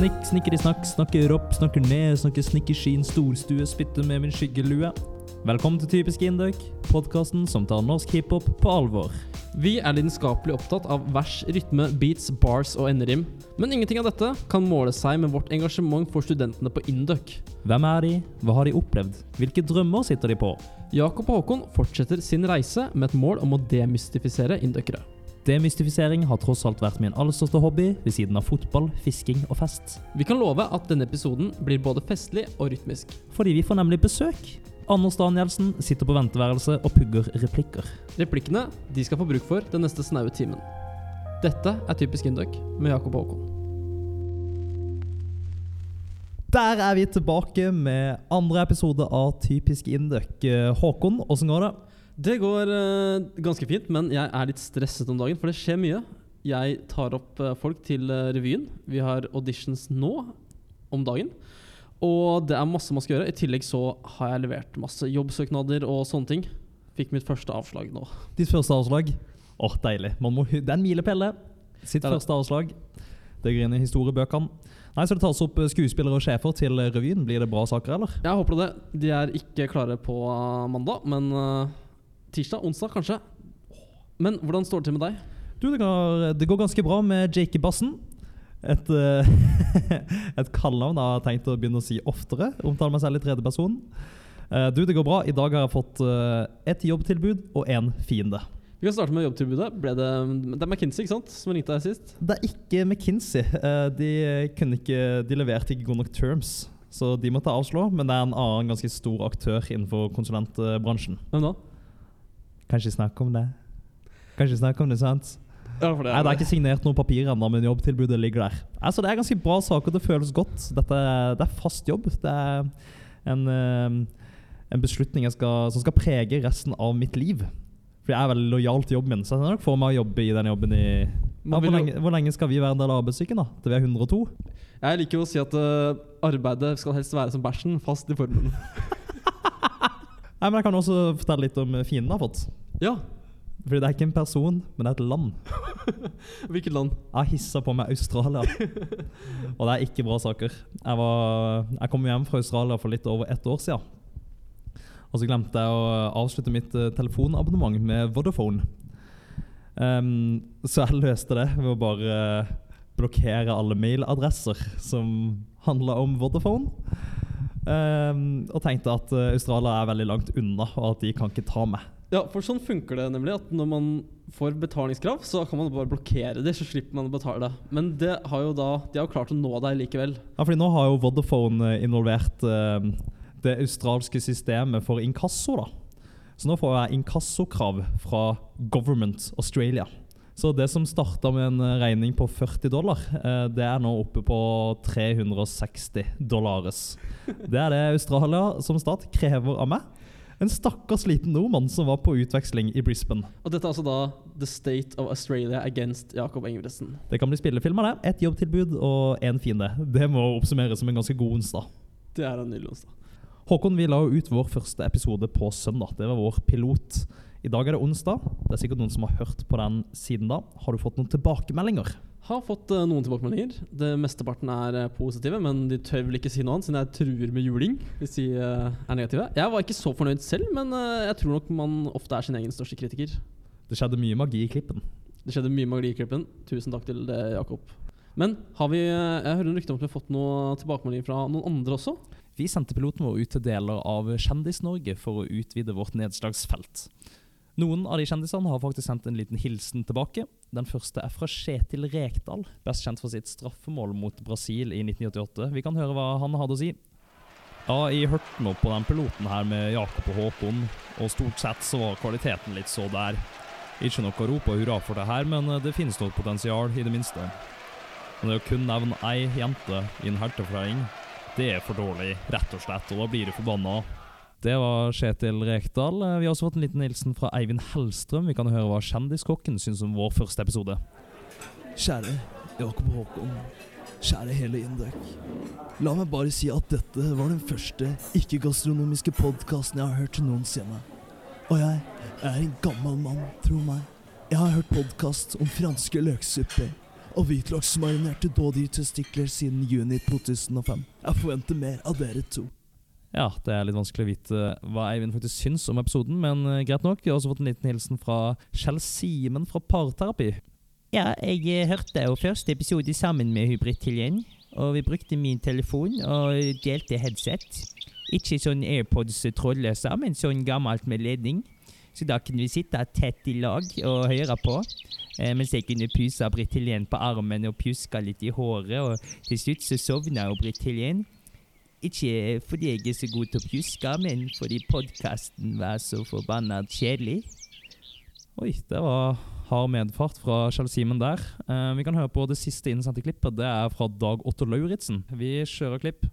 Snikk, snikker i snakk, snakker opp, snakker ned, snakker snikkerskin, storstue, spytter med min skyggelue. Velkommen til Typisk Indøk, podkasten som tar norsk hiphop på alvor. Vi er lidenskapelig opptatt av vers, rytme, beats, bars og enderim. Men ingenting av dette kan måle seg med vårt engasjement for studentene på Indøk. Hvem er de, hva har de opplevd, hvilke drømmer sitter de på? Jakob og Håkon fortsetter sin reise med et mål om å demystifisere indøkere. Demystifisering har tross alt vært min aller største hobby, ved siden av fotball, fisking og fest. Vi kan love at denne episoden blir både festlig og rytmisk. Fordi vi får nemlig besøk. Anders Danielsen sitter på venteværelset og pugger replikker. Replikkene de skal få bruk for den neste snaue timen. Dette er Typisk Induc med Jakob Håkon. Der er vi tilbake med andre episode av Typisk Indøk. Eh, Håkon, åssen går det? Det går uh, ganske fint, men jeg er litt stresset om dagen, for det skjer mye. Jeg tar opp uh, folk til uh, revyen. Vi har auditions nå om dagen. Og det er masse man skal gjøre. I tillegg så har jeg levert masse jobbsøknader og sånne ting. Fikk mitt første avslag nå. Ditt første avslag? Åh, deilig. Man må, det er en milepæl. Sitt Det første avslag. Det går inn i historiebøkene. Nei, Så det tas opp skuespillere og sjefer til revyen. Blir det bra saker, eller? Jeg håper det. De er ikke klare på mandag, men tirsdag, onsdag kanskje. Men hvordan står det til med deg? Du, det går, det går ganske bra med Jakey Bassen. Et, uh, et kallenavn jeg har tenkt å begynne å si oftere. Omtale meg selv i tredje person. Eh, du, det går bra. I dag har jeg fått uh, et jobbtilbud og én fiende. Vi kan starte med jobbtilbudet. Ble det, det er McKinsey ikke sant? som ringte deg sist? Det er ikke McKinsey. Uh, De, ikke, de leverte ikke gode nok terms, så de måtte avslå. Men det er en annen ganske stor aktør innenfor konsulentbransjen. Hvem da? Kanskje snakke om det? Kanskje snakke om det, sant? Ja, det Nei, Det er ikke signert noe papir ennå, men jobbtilbudet ligger der. Altså, Det er ganske bra saker, det føles godt. Dette det er fast jobb. Det er en, eh, en beslutning jeg skal, som skal prege resten av mitt liv. For jeg er veldig lojal til jobben min, så jeg ser nok for meg å jobbe i den jobben i ja, hvor, lenge, hvor lenge skal vi være en del av arbeidssyken? da? Til vi er 102? Jeg liker å si at uh, arbeidet skal helst være som bæsjen, fast i formen. Nei, men Jeg kan også fortelle litt om fienden jeg har fått. Ja. Fordi det er ikke en person, men det er et land. Hvilket land? Jeg hissa på meg Australia. Og det er ikke bra saker. Jeg, var, jeg kom hjem fra Australia for litt over ett år siden. Og så glemte jeg å avslutte mitt eh, telefonabonnement med Vodafone. Um, så jeg løste det ved å bare blokkere alle mailadresser som handla om Vodafone. Um, og tenkte at eh, Australia er veldig langt unna, og at de kan ikke ta meg. Ja, for sånn funker det nemlig. At når man får betalingskrav, så kan man bare blokkere det, så slipper man å betale. Men det har jo da, de har jo klart å nå deg likevel. Ja, fordi nå har jo Vodafone eh, involvert eh, det australske systemet for inkasso. da. Så nå får jeg inkassokrav fra Government Australia. Så det som starta med en eh, regning på 40 dollar, eh, det er nå oppe på 360 dollares. Det er det Australia som stat krever av meg. En stakkars liten nordmann som var på utveksling i Brisbane. Og dette er altså da The State of Australia against Jakob Engebretsen. Det kan bli spillefilm av det. Ett jobbtilbud og én fiende. Det må oppsummeres som en ganske god onsdag. Det er en nydelig onsdag. Håkon, vi la ut vår første episode på søndag. Det var vår pilot. I dag er det onsdag. Det er sikkert noen som har hørt på den siden da. Har du fått noen tilbakemeldinger? Har fått uh, noen tilbakemeldinger. Det Mesteparten er uh, positive, men de tør vel ikke si noe annet, siden jeg truer med juling hvis de uh, er negative. Jeg var ikke så fornøyd selv, men jeg tror nok man ofte er sin egen største kritiker. Det skjedde mye magi i klippen. Det skjedde mye magi i klippen. Tusen takk til det, Jakob. Men har vi Jeg hører en rykte om at vi har fått noen tilbakemeldinger fra noen andre også. Vi sendte piloten vår ut til deler av Kjendis-Norge for å utvide vårt nedslagsfelt. Noen av de kjendisene har faktisk sendt en liten hilsen tilbake. Den første er fra Kjetil Rekdal, best kjent for sitt straffemål mot Brasil i 1988. Vi kan høre hva han hadde å si. Ja, jeg hørte nå på den piloten her med Jakob og Håkon, og stort sett så var kvaliteten litt så der. Ikke noe å rope hurra for det her, men det finnes noe potensial, i det minste. Men det å kun nevne ei jente i en heltefortelling, det er for dårlig, rett og slett, og da blir du forbanna. Det var Kjetil Rekdal. Vi har også fått en liten hilsen fra Eivind Hellstrøm. Vi kan høre hva Kjendiskokken syns om vår første episode. Kjære Jakob Håkon. Kjære hele Indøk. La meg bare si at dette var den første ikke-gastronomiske podkasten jeg har hørt noensinne. Og jeg er en gammel mann, tro meg. Jeg har hørt podkast om franske løksupper, og hvitløksmarinerte dådyrtestikler siden juni 2005. Jeg forventer mer av dere to. Ja, det er litt vanskelig å vite hva Eivind faktisk syns om episoden, men eh, greit nok. Vi har også fått en liten hilsen fra Kjell Simen fra Parterapi. Ja, jeg eh, hørte jo første episode sammen med Hybrid Tiljen, og vi brukte min telefon og delte headset. Ikke sånn AirPods trådløse, men sånn gammelt med ledning. Så da kunne vi sitte tett i lag og høre på, eh, mens jeg kunne puse Britt Helen på armen og pjuska litt i håret, og til slutt så sovna jo Britt Tiljen. Ikke fordi jeg er så god til å pjuske, men fordi podkasten var så forbanna kjedelig. Oi, det var hard medfart fra Kjell Simen der. Eh, vi kan høre på det siste innsendte klippet. Det er fra Dag Otto Lauritzen. Vi kjører klipp.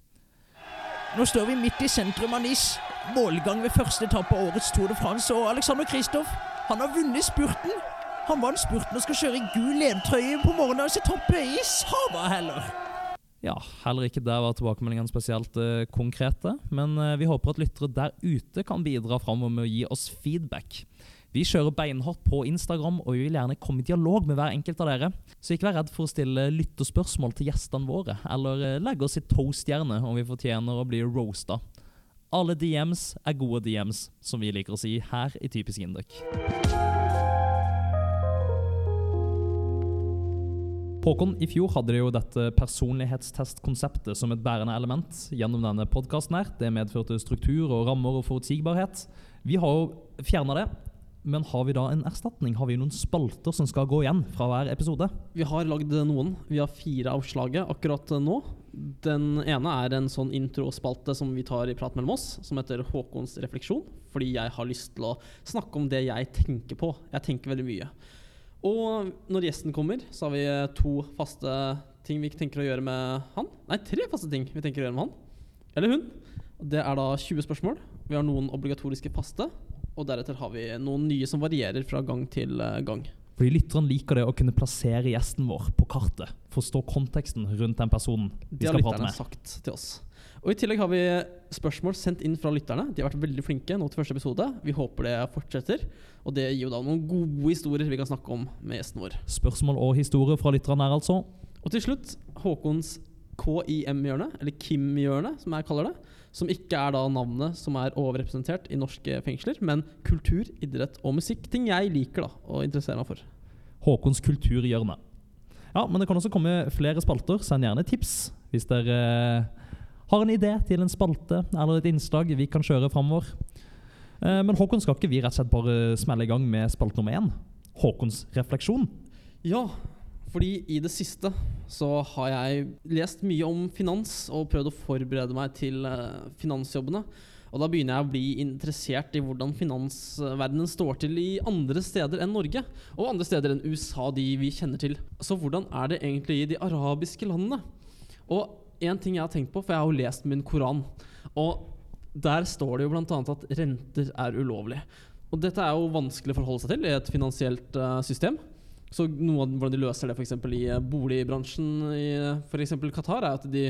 Nå står vi midt i sentrum av Nis. Målgang ved første etappe av årets Tour de France. Og Alexander Kristoff, han har vunnet spurten. Han vant spurten og skal kjøre i gul ledtrøye på morgendagens etappe i Sava heller. Ja, heller ikke der var tilbakemeldingene spesielt uh, konkrete. Men uh, vi håper at lyttere der ute kan bidra framover med å gi oss feedback. Vi kjører beinhardt på Instagram, og vi vil gjerne komme i dialog med hver enkelt av dere. Så ikke vær redd for å stille lytterspørsmål til gjestene våre, eller uh, legge oss i toastjerne om vi fortjener å bli roasta. Alle DMs er gode DMs, som vi liker å si her i Typisk Induk. Håkon, i fjor hadde de jo dette personlighetstestkonseptet som et bærende element gjennom denne podkasten her. Det medførte struktur og rammer og forutsigbarhet. Vi har jo fjerna det, men har vi da en erstatning? Har vi noen spalter som skal gå igjen fra hver episode? Vi har lagd noen. Vi har fire av slaget akkurat nå. Den ene er en sånn introspalte som vi tar i prat mellom oss, som heter Håkons refleksjon. Fordi jeg har lyst til å snakke om det jeg tenker på. Jeg tenker veldig mye. Og når gjesten kommer, så har vi to faste ting vi tenker å gjøre med han. Nei, tre faste ting vi tenker å gjøre med han. Eller hun. Det er da 20 spørsmål. Vi har noen obligatoriske faste. Og deretter har vi noen nye som varierer fra gang til eh, gang. Fordi Lytteren liker det å kunne plassere gjesten vår på kartet. Forstå konteksten rundt den personen vi Det har skal prate lytterne med. sagt til oss. Og I tillegg har vi spørsmål sendt inn fra lytterne. De har vært veldig flinke nå til første episode. Vi håper det fortsetter. Og det gir jo da noen gode historier vi kan snakke om med gjesten vår. Spørsmål og historier fra lytterne her, altså Og til slutt Håkons KIM-hjørne, eller Kim-hjørne, som jeg kaller det. Som ikke er da navnet som er overrepresentert i norske fengsler, men kultur, idrett og musikk. Ting jeg liker da, og interesserer meg for. Håkons kulturhjørne. Ja, men det kan også komme flere spalter. Send gjerne tips hvis dere eh, har en idé til en spalte eller et innslag vi kan kjøre framover. Eh, men Håkon, skal ikke vi rett og slett bare smelle i gang med spalte nummer én? Håkons refleksjon. Ja, fordi i det siste så har jeg lest mye om finans og prøvd å forberede meg til eh, finansjobbene. Og da begynner jeg å bli interessert i hvordan finansverdenen står til i andre steder enn Norge. Og andre steder enn USA, de vi kjenner til. Så hvordan er det egentlig i de arabiske landene? Og en ting jeg har tenkt på, for jeg har jo lest min koran. Og der står det jo bl.a. at renter er ulovlig. Og dette er jo vanskelig å forholde seg til i et finansielt uh, system. Så noe av hvordan de løser det f.eks. i eh, boligbransjen i f.eks. Qatar, er at de,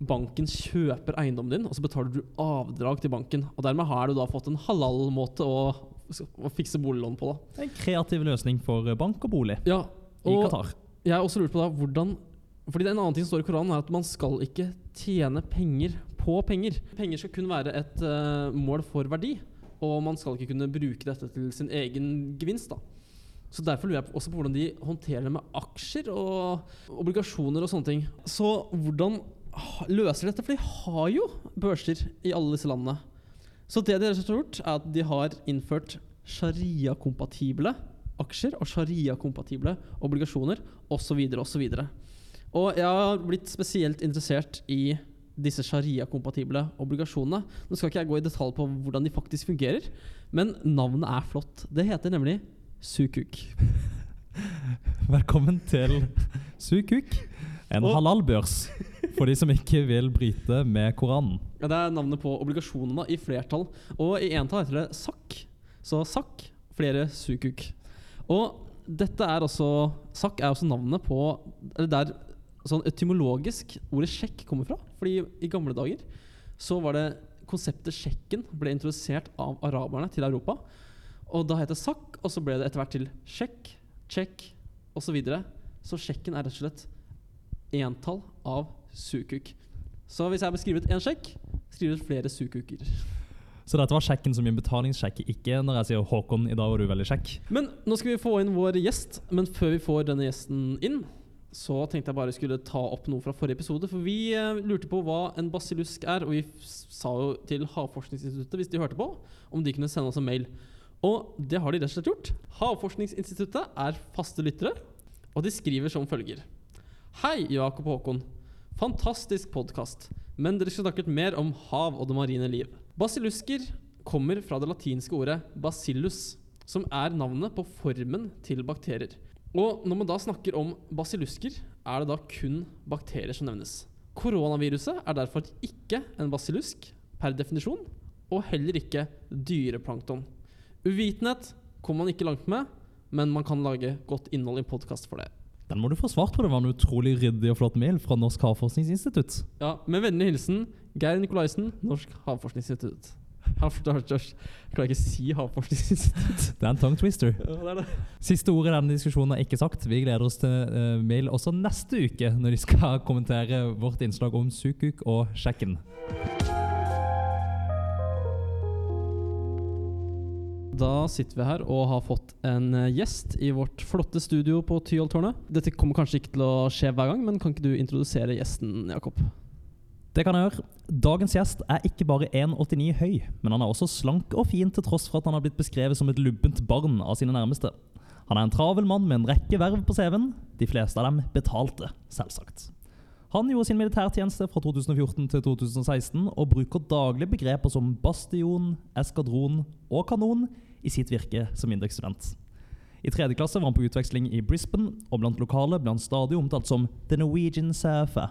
banken kjøper eiendommen din, og så betaler du avdrag til banken. Og dermed har du da fått en halal-måte å, å fikse boliglån på. da. En kreativ løsning for bank og bolig Ja, i og Qatar. jeg har også lurt på da hvordan Fordi det er en annen ting som står i Koranen, er at man skal ikke tjene penger på penger. Penger skal kun være et uh, mål for verdi, og man skal ikke kunne bruke dette til sin egen gevinst. da. Så Derfor lurer jeg også på hvordan de håndterer det med aksjer og obligasjoner og sånne ting. Så hvordan løser de dette? For de har jo børser i alle disse landene. Så det de har gjort, er at de har innført sharia-kompatible aksjer og sharia-kompatible obligasjoner osv. osv. Og jeg har blitt spesielt interessert i disse sharia-kompatible obligasjonene. Nå skal ikke jeg gå i detalj på hvordan de faktisk fungerer, men navnet er flott. Det heter nemlig Sukuk. Velkommen til Sukuk, en Og- halalbørs for de som ikke vil bryte med Koranen. Ja, det er navnet på obligasjonene i flertall. Og i entall heter det SAK. Så SAK, flere Sukuk. Og dette er også SAK er også navnet på Eller der sånn etymologisk ordet sjekk kommer fra. Fordi i gamle dager så var det konseptet sjekken ble introdusert av araberne til Europa. Og da het det sakk, og så ble det etter hvert til sjekk, «sjekk» osv. så så sjekken er rett og slett entall av sukuk. Så hvis jeg beskriver beskrevet én sjekk, skriver jeg flere sukuker. Så dette var sjekken som min betalingssjekk, ikke når jeg sier Håkon, i dag var du veldig sjekk'. Men nå skal vi få inn vår gjest. Men før vi får denne gjesten inn, så tenkte jeg bare skulle ta opp noe fra forrige episode. For vi eh, lurte på hva en basillusk er, og vi sa jo til Havforskningsinstituttet, hvis de hørte på, om de kunne sende oss en mail. Og det har de rett og slett gjort. Havforskningsinstituttet er faste lyttere, og de skriver som følger. Hei, Jakob Håkon. Fantastisk podkast. Men dere skulle snakket mer om hav og det marine liv. Basillusker kommer fra det latinske ordet bacillus, som er navnet på formen til bakterier. Og når man da snakker om basillusker, er det da kun bakterier som nevnes. Koronaviruset er derfor ikke en basillusk per definisjon, og heller ikke dyreplankton. Uvitenhet kommer man ikke langt med, men man kan lage godt innhold i en podkast for det. Den må du få svart på. Det var en utrolig ryddig og flott mail fra Norsk Havforskningsinstitutt. Ja, Med vennlig hilsen Geir Nikolaisen, Norsk Havforskningsinstitutt. Jeg klarer ikke å si Havforskningsinstitutt. Det er en tongue twister. Ja, det er det. Siste ordet i denne diskusjonen er ikke sagt. Vi gleder oss til uh, mail også neste uke, når de skal kommentere vårt innslag om Sukuk og sjekken. Da sitter vi her og har fått en eh, gjest i vårt flotte studio på Tyholttårnet. Dette kommer kanskje ikke til å skje hver gang, men kan ikke du introdusere gjesten, Jakob? Det kan jeg gjøre. Dagens gjest er ikke bare 1,89 høy, men han er også slank og fin til tross for at han har blitt beskrevet som et lubbent barn av sine nærmeste. Han er en travel mann med en rekke verv på CV-en, de fleste av dem betalte, selvsagt. Han gjorde sin militærtjeneste fra 2014 til 2016 og bruker daglig begreper som bastion, eskadron og kanon i sitt virke som Indrek-student. I tredje klasse var han på utveksling i Brisbane, og blant lokale ble han stadig omtalt som The Norwegian Surfer.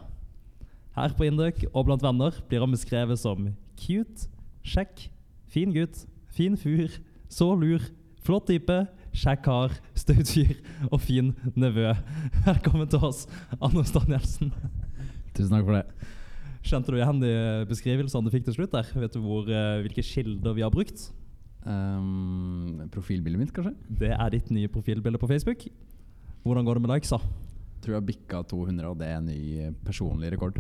Her på Indøk og blant venner blir han beskrevet som cute, kjekk, fin gutt, fin fyr, så lur, flott type, kjekk kar, staut fyr og fin nevø. Velkommen til oss, Anders Danielsen. Tusen takk for det. Kjente du igjen de beskrivelsene du fikk til slutt der? Vet du hvor, eh, hvilke kilder vi har brukt? Um, profilbildet mitt, kanskje? Det er ditt nye profilbilde på Facebook. Hvordan går det med likesa? Tror jeg bikka 200, og det er en ny eh, personlig rekord.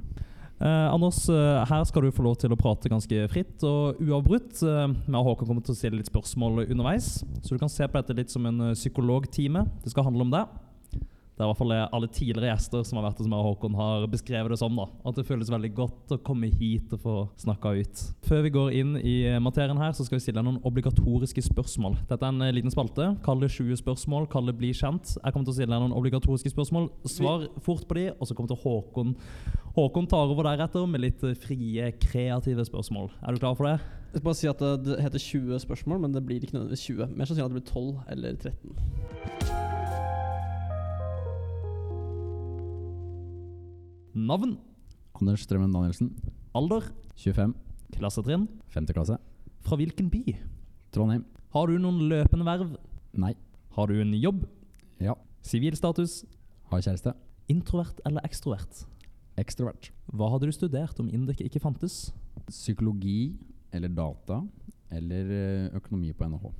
Eh, Anders, eh, her skal du få lov til å prate ganske fritt og uavbrutt. Vi meg og Håkon kommer til å stille litt spørsmål underveis, så du kan se på dette litt som en eh, psykologtime. Det skal handle om det. Det er i hvert fall alle tidligere gjester som har vært hos meg og Håkon, har beskrevet det som. da. At det føles veldig godt å komme hit og få snakka ut. Før vi går inn i materien her, så skal vi stille deg noen obligatoriske spørsmål. Dette er en eh, liten spalte. Kall det 20 spørsmål. Kall det Bli kjent. Jeg kommer til å stille deg noen obligatoriske spørsmål. Svar fort på de, og så kommer til Håkon Håkon tar over deretter med litt eh, frie, kreative spørsmål. Er du klar for det? Jeg skal bare si at det heter 20 spørsmål, men det blir ikke nødvendigvis 20. Mer sannsynlig at det blir 12 eller 13. Navn, Anders Strømmen Danielsen, alder, 25, klassetrinn, 5. klasse, fra hvilken by? Trondheim. Har du noen løpende verv? Nei. Har du en jobb? Ja. Sivilstatus? Har kjæreste. Introvert eller ekstrovert? Ekstrovert. Hva hadde du studert om Indek ikke fantes? Psykologi eller data eller eh, økonomi på NHH.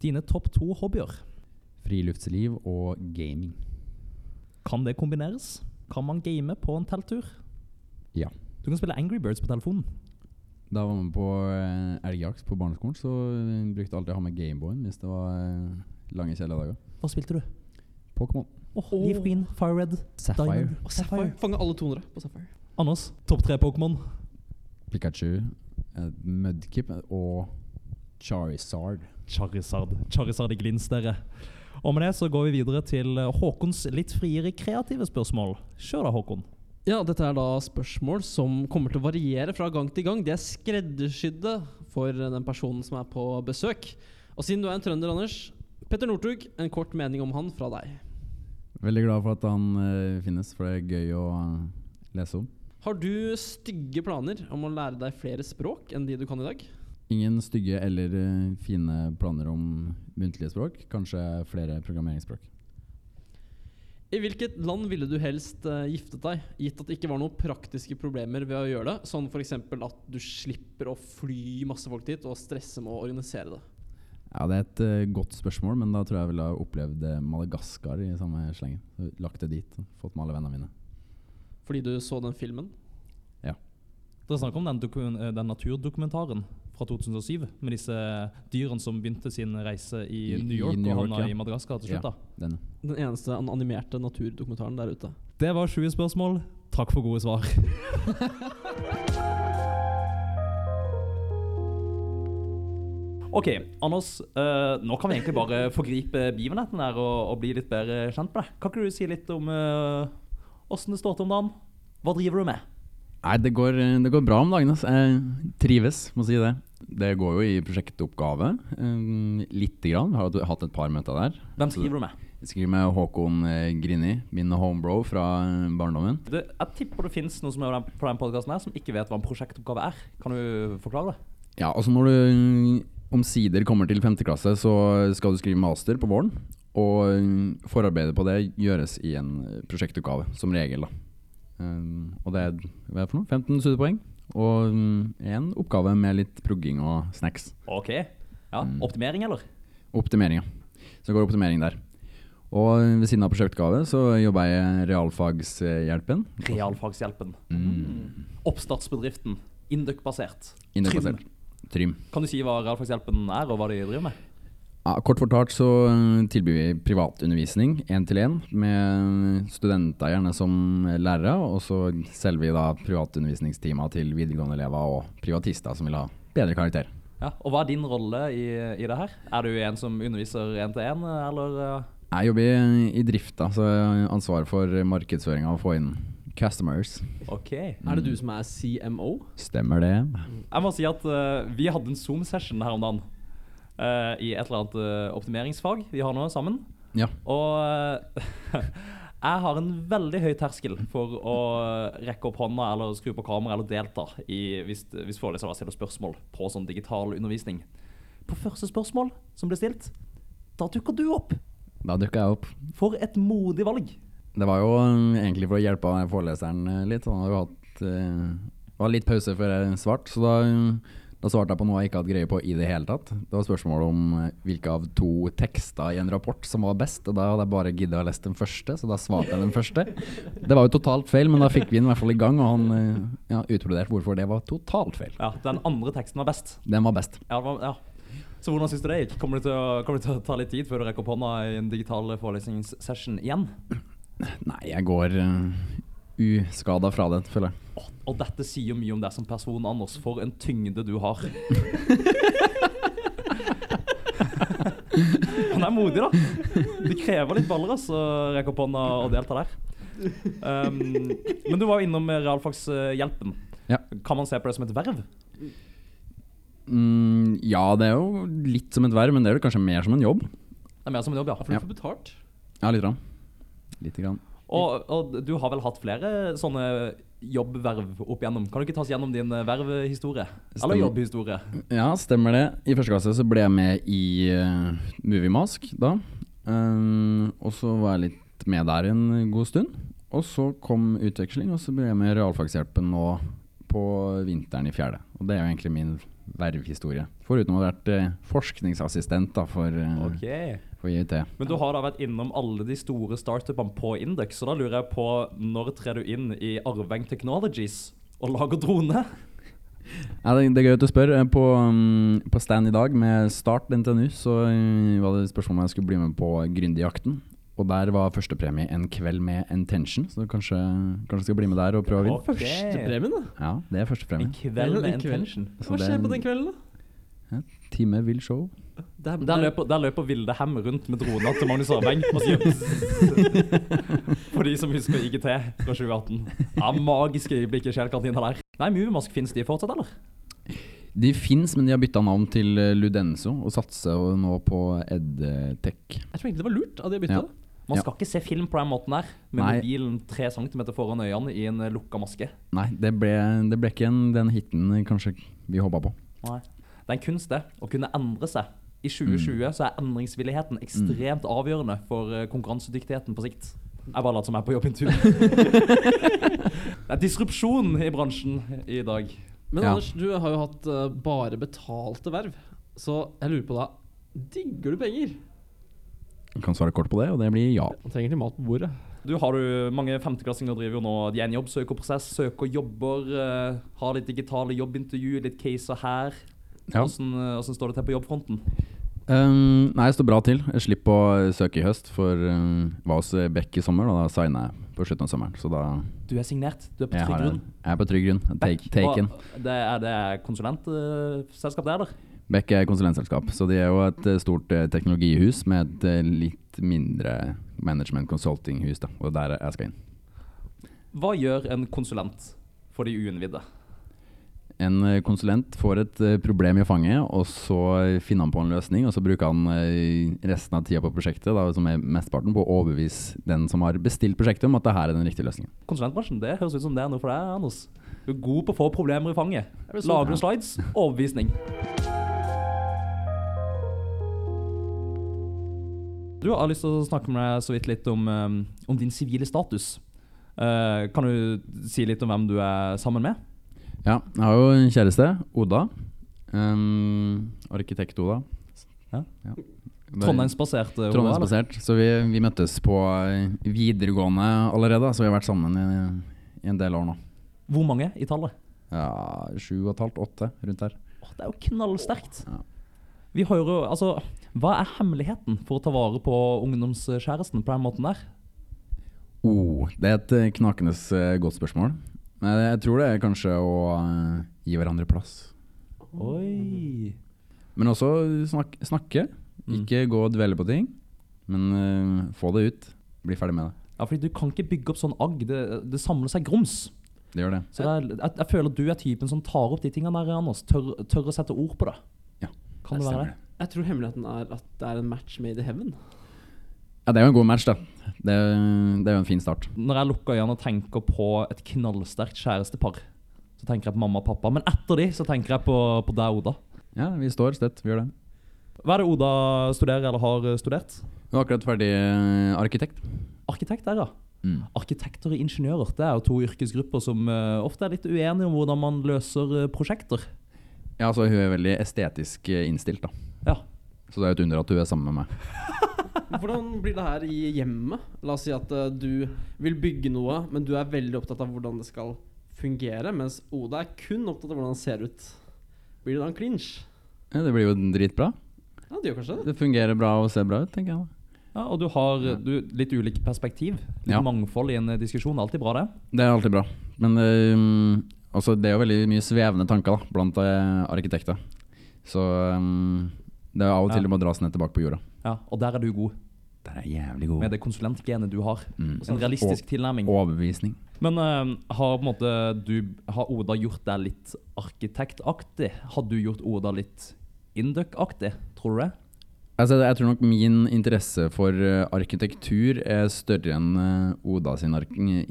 Dine topp to hobbyer. Friluftsliv og gaming. Kan det kombineres? Kan man game på en telttur? Ja. Du kan spille Angry Birds på telefonen. Da jeg var med på uh, elgjakt på barneskolen, så eh, brukte jeg alltid å ha med Gameboyen hvis det var eh, lange, kjedelige dager. Hva spilte du? Pokémon. Oh, Leaf Green, Fire Red, Sapphire. Diamond og Sapphire. Fange alle 200 på Sapphire. Anders, topp tre Pokémon. Pikachu, Mudkip og Charizard. Charizard. Charizard i glins, dere. Og med det så går vi videre til eh, Håkons litt friere kreative spørsmål. Kjør da, Håkon. Ja, dette er da spørsmål som kommer til å variere fra gang til gang. De er skreddersydde for den personen som er på besøk. Og siden du er en trønder, Anders, Petter Northug, en kort mening om han fra deg. Veldig glad for at han uh, finnes, for det er gøy å eh, lese om. Har du stygge planer om å lære deg flere språk enn de du kan i dag? Ingen stygge eller eh, fine planer om muntlige språk. Kanskje flere programmeringsspråk. I hvilket land ville du helst uh, giftet deg, gitt at det ikke var noen praktiske problemer ved å gjøre det? Sånn f.eks. at du slipper å fly masse folk dit og stresse med å organisere det. Ja, Det er et uh, godt spørsmål, men da tror jeg jeg ville ha opplevd Madagaskar i samme slengen. Lagt det dit. Fått med alle vennene mine. Fordi du så den filmen? Det er snakk om den, den naturdokumentaren fra 2007 med disse dyrene som begynte sin reise i, I- New York i New og York, havna ja. i Madagaskar til slutt. Ja. da. Den. Den eneste animerte naturdokumentaren der ute. Det var 20 spørsmål. Takk for gode svar. Ok, Anders. Uh, nå kan vi egentlig bare forgripe begivenheten her og, og bli litt bedre kjent med deg. Kan ikke du si litt om åssen det står til om dagen? Hva driver du med? Nei, det går, det går bra om dagen. Altså. Jeg trives, må si det. Det går jo i prosjektoppgave. Um, Lite grann. Har hatt- et par møter der. Hvem skriver du med? Jeg skriver med Håkon eh, Grini, min homebro fra eh, barndommen. Du, jeg tipper det finnes noen som er på den- podkasten her som ikke vet hva en prosjektoppgave er. Kan du forklare det? Ja, altså når du omsider kommer til femte klasse, så skal du skrive master på våren. Og forarbeidet på det gjøres i en eh, prosjektoppgave, som regel. da. Um, og det er hva er det for noe? 15 studiepoeng. Og én en oppgave med litt progging og snacks. Ok. Ja, Mm. Optimering, eller? Optimering, ja. Så går optimering der. Og ved siden av prosjektgave så jobber jeg realfagshjelpen. Realfagshjelpen. Mm. Oppstartsbedriften. Induc-basert. Trym. Trym. Kan du si hva Realfagshjelpen er, og hva de driver med? Ja, kort fortalt så eh, tilbyr vi privatundervisning én til én med studenter gjerne som lærere, og så selger vi da privatundervisningstimer til videregående elever og privatister som vil ha bedre karakter. Ja, og Hva er din rolle i, i det her? Er du en som underviser én til én, eller? eh? Jeg jobber i, i drifta, så jeg har ansvar for markedsføringa og få inn customers. Ok. Er det du som er CMO? Stemmer det? Jeg må si at uh, vi hadde en Zoom-session her om dagen. Eh, I et eller annet uh, optimeringsfag vi har nå sammen. Ja. Og eh, jeg har en veldig høy terskel for å rekke opp hånda eller skru på kamera eller delta i, hvis, hvis forelesere stiller spørsmål på sånn digital undervisning. På første spørsmål som ble stilt, da dukker du opp. Da dukka jeg opp. For et modig valg. Det var jo egentlig for å hjelpe foreleseren litt. Han hadde jo hatt var litt pause før jeg svarte, så da, da svarte jeg på noe jeg ikke hadde greie på i det hele tatt. Det var spørsmål om eh, hvilke av to tekster i en rapport som var best. Og da hadde jeg bare giddet å lese den første, så da svarte jeg den første. Det var jo totalt feil, men da fikk vi den i hvert fall i gang, og han eh, ja, utbroderte hvorfor det var totalt feil. Ja, Den andre teksten var best. Den var best. Ja, det var, ja. Så hvordan syns du det gikk? Kommer det, å, kommer det til å ta litt tid før du rekker opp hånda i en digital forelesningssession igjen? Nei, jeg går uh, uskada fra det, føler jeg. Åh, og dette sier jo mye om deg som person, Anders. For en tyngde du har. Han er modig, da. Det krever litt baller altså, å rekke opp hånda og delta der. Um, men du var jo innom realfagshjelpen. Ja. Kan man se på det som et verv? Mm, ja, det er jo litt som et verv, men det er vel kanskje mer som en jobb. Det er mer som en jobb, ja. For du får betalt. Ja, lite grann. Litt grann. Og, og du har vel hatt flere sånne jobbverv opp igjennom. Kan du ikke ta oss gjennom din eh, vervhistorie? Eller jobbhistorie? Ja, stemmer det. I første klasse så ble jeg med i uh, Movie Mask da. Um, og så var jeg litt med der en god stund. Og så kom utveksling, og så ble jeg med Realfagshjelpen nå på vinteren i fjerde. Og det er jo egentlig min vervhistorie. Foruten å ha vært uh, forskningsassistent da for, uh, Ok. For IUT. Men du har da vært innom alle de store startupene på Index, så da lurer jeg på når trer du inn i Arveng Technologies og lager drone? Ja, det, det er gøy at du spør. Eh, På, um, på stand i dag med Start NTNU så uh, var det spørsmål om jeg skulle bli med på Gründerjakten. Og der var førstepremie en kveld med Intention, så kanskje, kanskje jeg skal bli med der og prøve å vinne. Førstepremien, da. Ja, det er En kveld med intention. Hva er skjer på den kvelden, da? Ja, Time vil show. Er, Der løper, der løper Vilde Hem rundt med drona til Magnus Arbeng og sier. For de som husker IGT fra 2018. Ja, magiske øyeblikk i Shell-kantina der. Nei, Moviemask, finnes de fortsatt, eller? De fins, men de har bytta navn til eh, Ludenso og satser nå på Edtech. Jeg tror egentlig det var lurt at de bytta Ja. det. Man Ja. skal ikke se film på den måten der, med Nei. mobilen tre centimeter foran øynene i en eh, lukka maske. Nei, det ble, det ble ikke en, den hiten kanskje vi håpa på. Nei. Det er en kunst, det. Å kunne endre seg. I 2020 så er endringsvilligheten ekstremt avgjørende for eh, konkurransedyktigheten på sikt. Jeg bare later som jeg er på jobbintervju. det er disrupsjon i bransjen i dag. Men Ja. Anders, du har jo hatt eh, bare betalte verv. Så jeg lurer på da Digger du penger? Jeg kan svare kort på det, og det blir ja. Man trenger ikke mat på bordet. Du har du Mange femteklassinger driver jo nå de er en jobbsøkerprosess, søker jobber, eh, har litt digitale jobbintervju, litt caser her. Ja. Hvordan, eh, hvordan står det til på jobbfronten? Um, nei, det står bra til. Jeg slipper å søke i høst, for um, var hos Beck i sommer, og da signer jeg på slutten av sommeren. Så da Du er signert, du er på trygg grunn. Jeg er på trygg grunn. Take, taken. Det er det konsulentselskap, det, eller? Beck er konsulentselskap, så de er jo et eh, stort uh, teknologihus med et uh, litt mindre management consulting-hus, da. Og der jeg skal inn. Hva gjør en konsulent for de uinnvidde? En eh, konsulent får et eh, problem i fanget, og så finner han på en løsning, og så bruker han eh, resten av tida på prosjektet, da, som er mesteparten, på å overbevise den som har bestilt prosjektet, om at det her er den riktige løsningen. Konsulentbransjen, det høres ut som det er noe for deg, Anders. Du er god på å få problemer i fanget. Lager du slides, overbevisning. Du har lyst til å snakke med deg så vidt litt om, om din sivile status. Eh, kan du si litt om hvem du er sammen med? Ja, jeg har jo en kjæreste, Oda. Um, Arkitekt-Oda. Ja. ja. Trondheimsbasert? eh, Trondheimsbasert. Så vi, vi møttes på eh, videregående allerede, så vi har vært sammen i, i en del år nå. Hvor mange i tallet? Ja, sju og et halvt, åtte, rundt der. Åh, det er jo knallsterkt. Ja. Vi hører jo, altså, Hva er hemmeligheten for å ta vare på ungdomskjæresten på den måten der? Oh, det er et eh, knakende godt spørsmål. Men jeg tror det er kanskje å eh, gi hverandre plass. Oi. Men også snak snakke. Mm. Ikke gå og dvele på ting, men eh, få det ut. Bli ferdig med det. Ja, fordi Du kan ikke bygge opp sånn agg. Det, det samler seg grums. Det gjør det. Så det er, jeg, jeg føler at du er typen som tar opp de tingene der, Anders. Tør, tør å sette ord på det. Ja, Kan det være det? Jeg tror hemmeligheten er at det er en match made in heaven. Ja, det er jo en god match, da. Det, det er jo en fin start. Når jeg lukker øynene og tenker på et knallsterkt kjærestepar, så tenker jeg på mamma og pappa. Men etter de så tenker jeg på, på deg, Oda. Ja, vi står støtt. Vi gjør det. Hva er det Oda studerer eller har studert? Hun er akkurat ferdig eh, arkitekt. Arkitekt der, ja. Mm. Arkitekter og ingeniører det er jo to yrkesgrupper som eh, ofte er litt uenige om hvordan man løser eh, prosjekter. Ja, altså hun er veldig estetisk innstilt, da. Ja. Så det er jo et under at hun er sammen med meg. Hvordan blir det her i hjemmet? La oss si at uh, du vil bygge noe, men du er veldig opptatt av hvordan det skal fungere, mens Oda er kun opptatt av hvordan det ser ut. Blir det da en clinch? Ja, det blir jo dritbra. Ja, det gjør kanskje det. Det fungerer bra og ser bra ut, tenker jeg. ja og du har du, litt ulike perspektiv. Litt Ja. mangfold i en eh, diskusjon. Alltid bra, det. Det er alltid bra. Men um, altså, det er jo veldig mye svevende tanker da, blant arkitekter. Så um, det er av og til Ja. du må dras ned tilbake på jorda. Ja, Og der er du god, Der er jævlig god. med det konsulentgenet du har. Mm. En realistisk tilnærming. Overbevisning. Men uh, har måte du Har Oda gjort deg litt arkitektaktig? Har du gjort Oda litt induck-aktig, tror du det? Altså, jeg tror nok min interesse for eh, arkitektur er større enn eh, Oda sin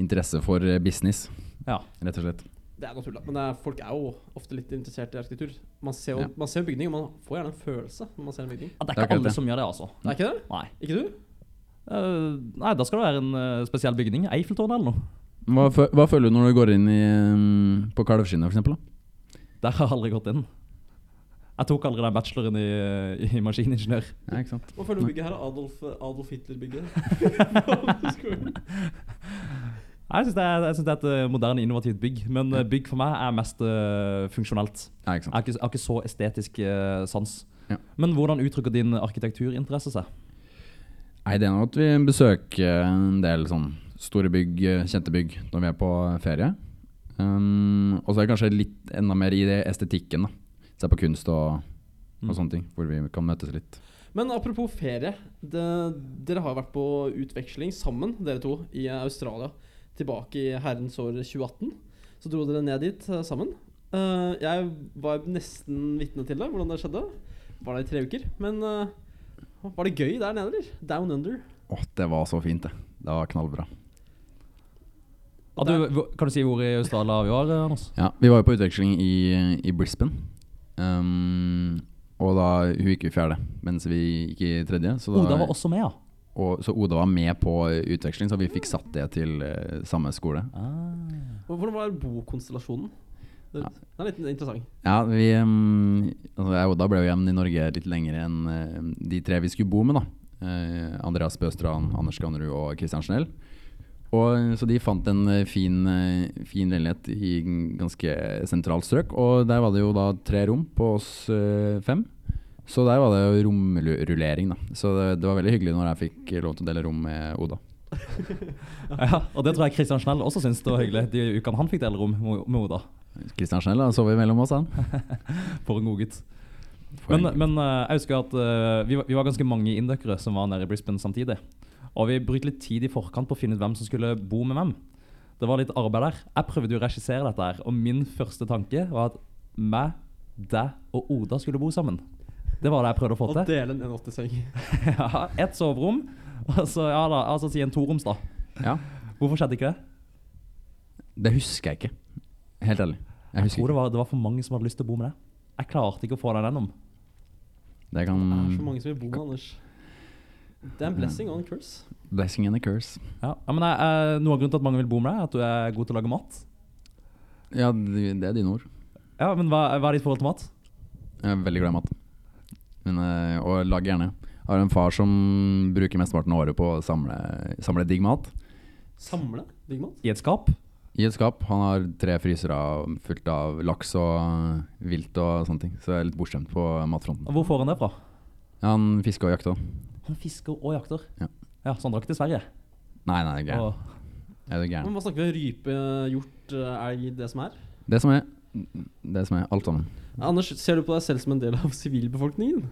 interesse for business, Ja. rett og slett. Det er naturlig. Men det er, folk er jo ofte litt interessert i arkitektur. Man ser jo Ja. man ser jo bygning, og man får gjerne en følelse når man ser en bygning. Ja, det er Det er ikke alle det. som gjør det, altså. Det er ikke det? Nei. Ikke du? Uh, nei, da skal det være en uh, spesiell bygning. Eiffeltårnet eller noe. Hva, hva føler du når du går inn i, um, på kalvskinnet, eksempel? Der har jeg aldri gått inn. Jeg tok aldri den bacheloren i, i maskiningeniør. Ja, ikke sant? Hva føler du bygget her? er Adolf, Adolf Hitler-bygget? Jeg syns det, synes det er et eh, moderne, innovativt bygg. Men eh, bygg for meg er mest uh, funksjonelt. Ja, Jeg ikke sant? har ikke, jeg har ikke så estetisk uh, sans. Ja. Men hvordan uttrykker din arkitekturinteresse seg? Nei, det er noe at vi besøker en del sånn store bygg, kjente bygg, når vi er på ferie. Um, og så er det kanskje litt enda mer i det estetikken, da. Se på kunst og, og Mm. sånne ting, hvor vi kan møtes litt. Men apropos ferie. Det, dere har vært på utveksling sammen, dere to, i Australia. Tilbake i herrens år 2018. Så dro dere ned dit eh, sammen. Eh, jeg var nesten vitne til det, hvordan det skjedde. Var der i tre uker. Men eh, var det gøy der nede, eller? Down under. Åh, det var så fint, det. Det var knallbra. Ja, du, kan du si hvor i Australia vi var, Anders? Ja, vi var jo på utveksling i, i Brisbane. Um, og da hun gikk i fjerde, mens vi gikk i tredje. Så, da, Oda var også med, ja. Og, så Oda var med på utveksling, så vi fikk satt det til eh, samme skole. Ah. Hvordan var bokonstellasjonen? Det, Ja. det er litt interessant. Ja, vi um, altså jeg og Oda ble jo hjemme i Norge litt lenger enn eh, de tre vi skulle bo med. da Eh, Andreas Bøstrand, Anders Gannerud og Christian Schnell. Og, så de fant en eh, fin, fin leilighet i ganske sentralt strøk. Og der var det jo da tre rom på oss fem. Så der var det jo romrullering, da. Så det, det var veldig hyggelig når jeg fikk lov til å dele rom med Oda. Ja, og det tror jeg Christian Schnell også syntes det var hyggelig de ukene han fikk dele rom med Oda. Christian Schnell da, sovet mellom oss, han. For en god gutt. Men, men eh, jeg husker at uh, vi, var, vi var ganske mange indøkere som var nede i Brisbane samtidig. Og vi brukte litt tid i forkant på å finne ut hvem som skulle bo med hvem. Det var litt arbeid der. Jeg prøvde å regissere dette her, og min første tanke var at meg, deg og Oda skulle bo sammen. Det var det jeg prøvde å få Og til. dele en 180-seng. ja, Ett soverom, og så ja da, altså si en toroms, da. Ja, Hvorfor skjedde ikke det? det husker jeg ikke. Helt ærlig. Jeg Jeg tror det var, det var for mange som hadde lyst til å bo med deg. Jeg klarte ikke å få den gjennom. Det kan Det er så mange som vil bo med Anders. Det er en blessing og en curse. Blessing and a curse. Ja, ja men jeg, jeg, Noe av grunnen til at mange vil bo med deg, er at du er god til å lage mat. Ja, det det er dine ord. Ja, Men hva, hva er ditt forhold til mat? Jeg er veldig glad i mat. Men, eh, og lager gjerne. Jeg har en far som bruker mesteparten av året på å samle, samle digg mat. Samle digg mat. I et skap? I et skap. Han har tre frysere fullt av laks og vilt og sånne ting. Så jeg er litt bortskjemt på matfronten. Hvor får han det fra? Ja, han fisker og jakter. Han fisker og jakter. Ja. ja Så han drar ikke til Sverige? Nei, nei, det er Er du gæren? Men hva snakker vi om? Rype, hjort, eh, elg, det som er? Det som er Det som er alt sammen. Anders, ser du på deg selv som en del av sivilbefolkningen?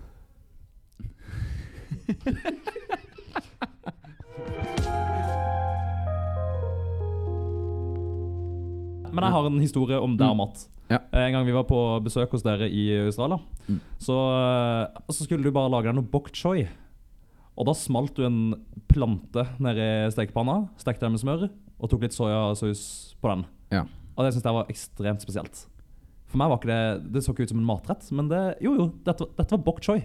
men jeg har en historie om der, og Mm. Ja. En gang vi var på besøk hos dere i Australia, Mm. så, eh, så skulle du bare lage deg noe bok choy. Og da smalt du en plante nedi stekepanna, stekte den med smør og tok litt soyasaus på den. Ja. Og det syns jeg var ekstremt spesielt. For meg var ikke det Det så ikke ut som en matrett, men det Jo, jo, dette, var- dette var bok choy.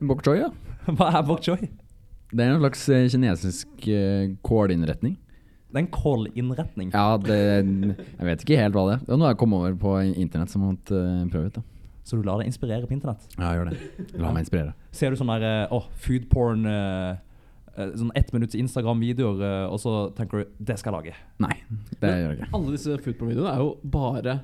Bok choy, ja. Hva er bok choy? Det er en slags eh, kinesisk eh, kålinnretning. Det er en kålinnretning. Ja, det Jeg vet ikke helt hva det er. Det var noe jeg kom over på internett som måtte uh, prøve ut. da Så du lar deg inspirere på internett. Ja, jeg gjør det. La meg inspirere. Ser du sånn der eh, Åh, food porn eh, eh, Sånn ett minutts Instagram-videoer, eh, og så tenker du Det skal jeg lage. Nei, det gjør jeg ikke. Alle disse foodporn-videoene er jo bare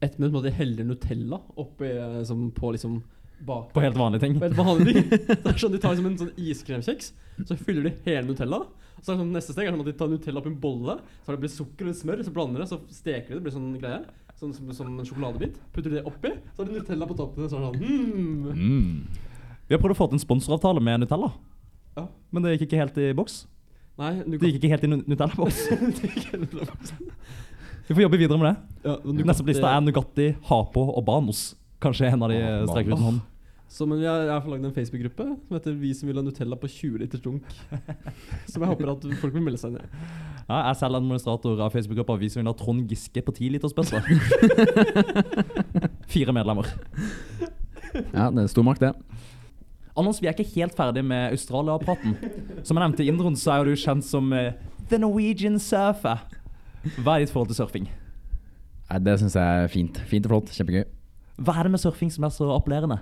ett minutt med at de heller Nutella oppi liksom, på liksom bak På helt vanlige ting. på helt vanlige ting. Det er sånn De tar liksom en sånn iskremkjeks, så fyller de hele Nutella. Så er det sånn neste steg er sånn at de tar Nutella oppi en bolle, så har det blitt sukker og litt smør, så blander det, så steker de det, blir sånn greie. Sånn som, som en sjokoladebit. Putter de det oppi, så har de Nutella på toppen. Så er det sånn mm. Mm. Vi har prøvd å få til en sponsoravtale med Nutella, Ja. men det gikk ikke helt i boks. Nei, du Det gikk ikke helt i Nutella-boks. Vi får jobbe videre med det. Ja, Neste på lista er Nugatti, Hapo og Banos. Kanskje en av de Ah, streker ut en hånd. Så, men vi har, jeg har lagd en Facebook-gruppe som heter 'Vi som vil ha Nutella på 20 liters dunk'. Som jeg håper at folk vil melde seg inn i. Ja, jeg er selv administrator av Facebook-gruppa Vi som vil ha Trond Giske på 10 liters bøsse. Fire medlemmer. Ja, det er stor makt, det. Anders, vi er ikke helt ferdig med Australia-praten. Som jeg nevnte i introen, så er du kjent som eh, The Norwegian Surfer. Hva er ditt forhold til surfing? Nei, det syns jeg er fint. Fint og flott. Kjempegøy. Hva er det med surfing som er så appellerende?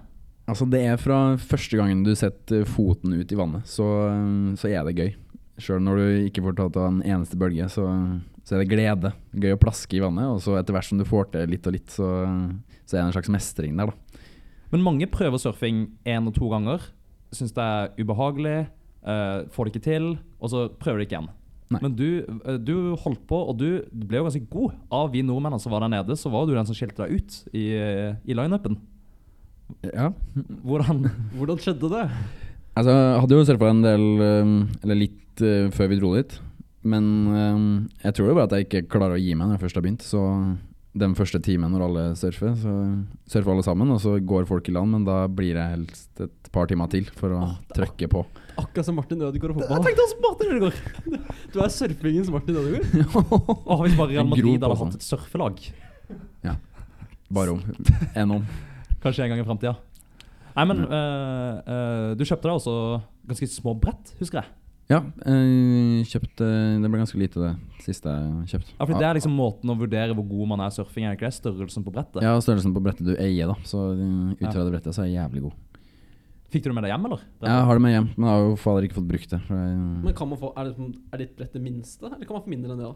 Altså, det er fra første gangen du setter foten ut i vannet, så, så er det gøy. Sjøl når du ikke får tatt av en eneste bølge, så, så er det glede. Gøy å plaske i vannet, og så etter hvert som du får til litt og litt, så, så er det en slags mestring der, da. Men mange prøver surfing én og to ganger. Syns det er ubehagelig, uh, får det ikke til, og så prøver de ikke igjen. Nei. Men du, eh, du holdt på, og du ble jo ganske god. Av vi nordmennene som var der nede, så var du den som skilte deg ut i, eh, i lineupen. Ja. Hvordan Hvordan skjedde det? Altså, jeg hadde jo surfa en del, um, eller litt før vi dro dit. Men jeg tror det bare at jeg ikke klarer å gi meg når jeg først har begynt. Så den første timen når alle surfer, så surfer alle sammen, og så går folk i land. Men da blir det helst et par timer til for å trykke på. Akkurat som Martin Ødegaard og fotball. Jeg tenkte også Martin Ødegaard! Du er surfingens Martin Ødegaard. Å, hvis bare Real Madrid hadde hatt et surfelag. Bare om. En om. Kanskje en gang i framtida. Nei, men mm. uh, uh, du kjøpte deg også ganske små brett, husker jeg. Ja, eh, kjøpt eh, Det ble ganske lite, det siste jeg kjøpte. Ja, for Det er liksom måten å vurdere hvor god man er i surfing, er ikke det? Størrelsen på brettet. Ja, størrelsen på brettet du eier, da. Så eh, ut Ja. fra det brettet så er jeg jævlig god. Fikk du det med deg hjem, eller? Jeg har det med hjem, men jeg har jo fader ikke fått brukt det. For jeg, Men kan man få, er, det, er ditt brett det minste, eller kan man få mindre enn det? da?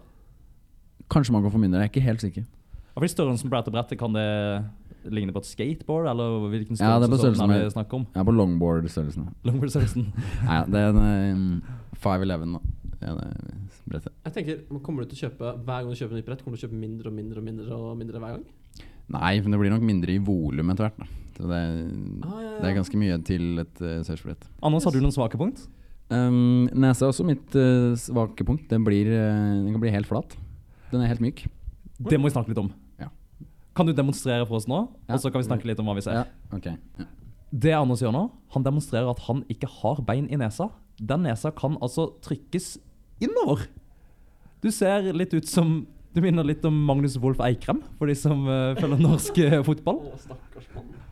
kanskje man kan få mindre, jeg er ikke helt sikker. Ja, fordi Størrelsen på dette brettet, kan det ligne på et skateboard, eller hvilken Ja, det er på størrelse størrelse er det snakk om? Ja, på longboard-størrelsen. Longboard-størrelsen. Nei, det er en eh, 511, da. Brettet. Jeg tenker, Kommer du til å kjøpe hver gang du kjøper nytt brett, kommer du til å kjøpe mindre og mindre og mindre og mindre hver gang? Nei, men det blir nok mindre i volum etter hvert. da. Så det, Ah, ja, ja. det er ganske mye til et uh, surfbrett. Anders, har du noen svake punkt? Um, nesa er også mitt uh, svake punkt. Den, blir, uh, den kan bli helt flat. Den er helt myk. Det må vi snakke litt om. Kan du demonstrere for oss nå, Ja. og så kan vi snakke litt om hva vi ser? Ja, ok. Ja. Det Anders gjør nå, han demonstrerer at han ikke har bein i nesa. Den nesa kan altså trykkes innover. Du ser litt ut som Du minner litt om Magnus Wolff Eikrem, for de som uh, følger norsk eh, fotball.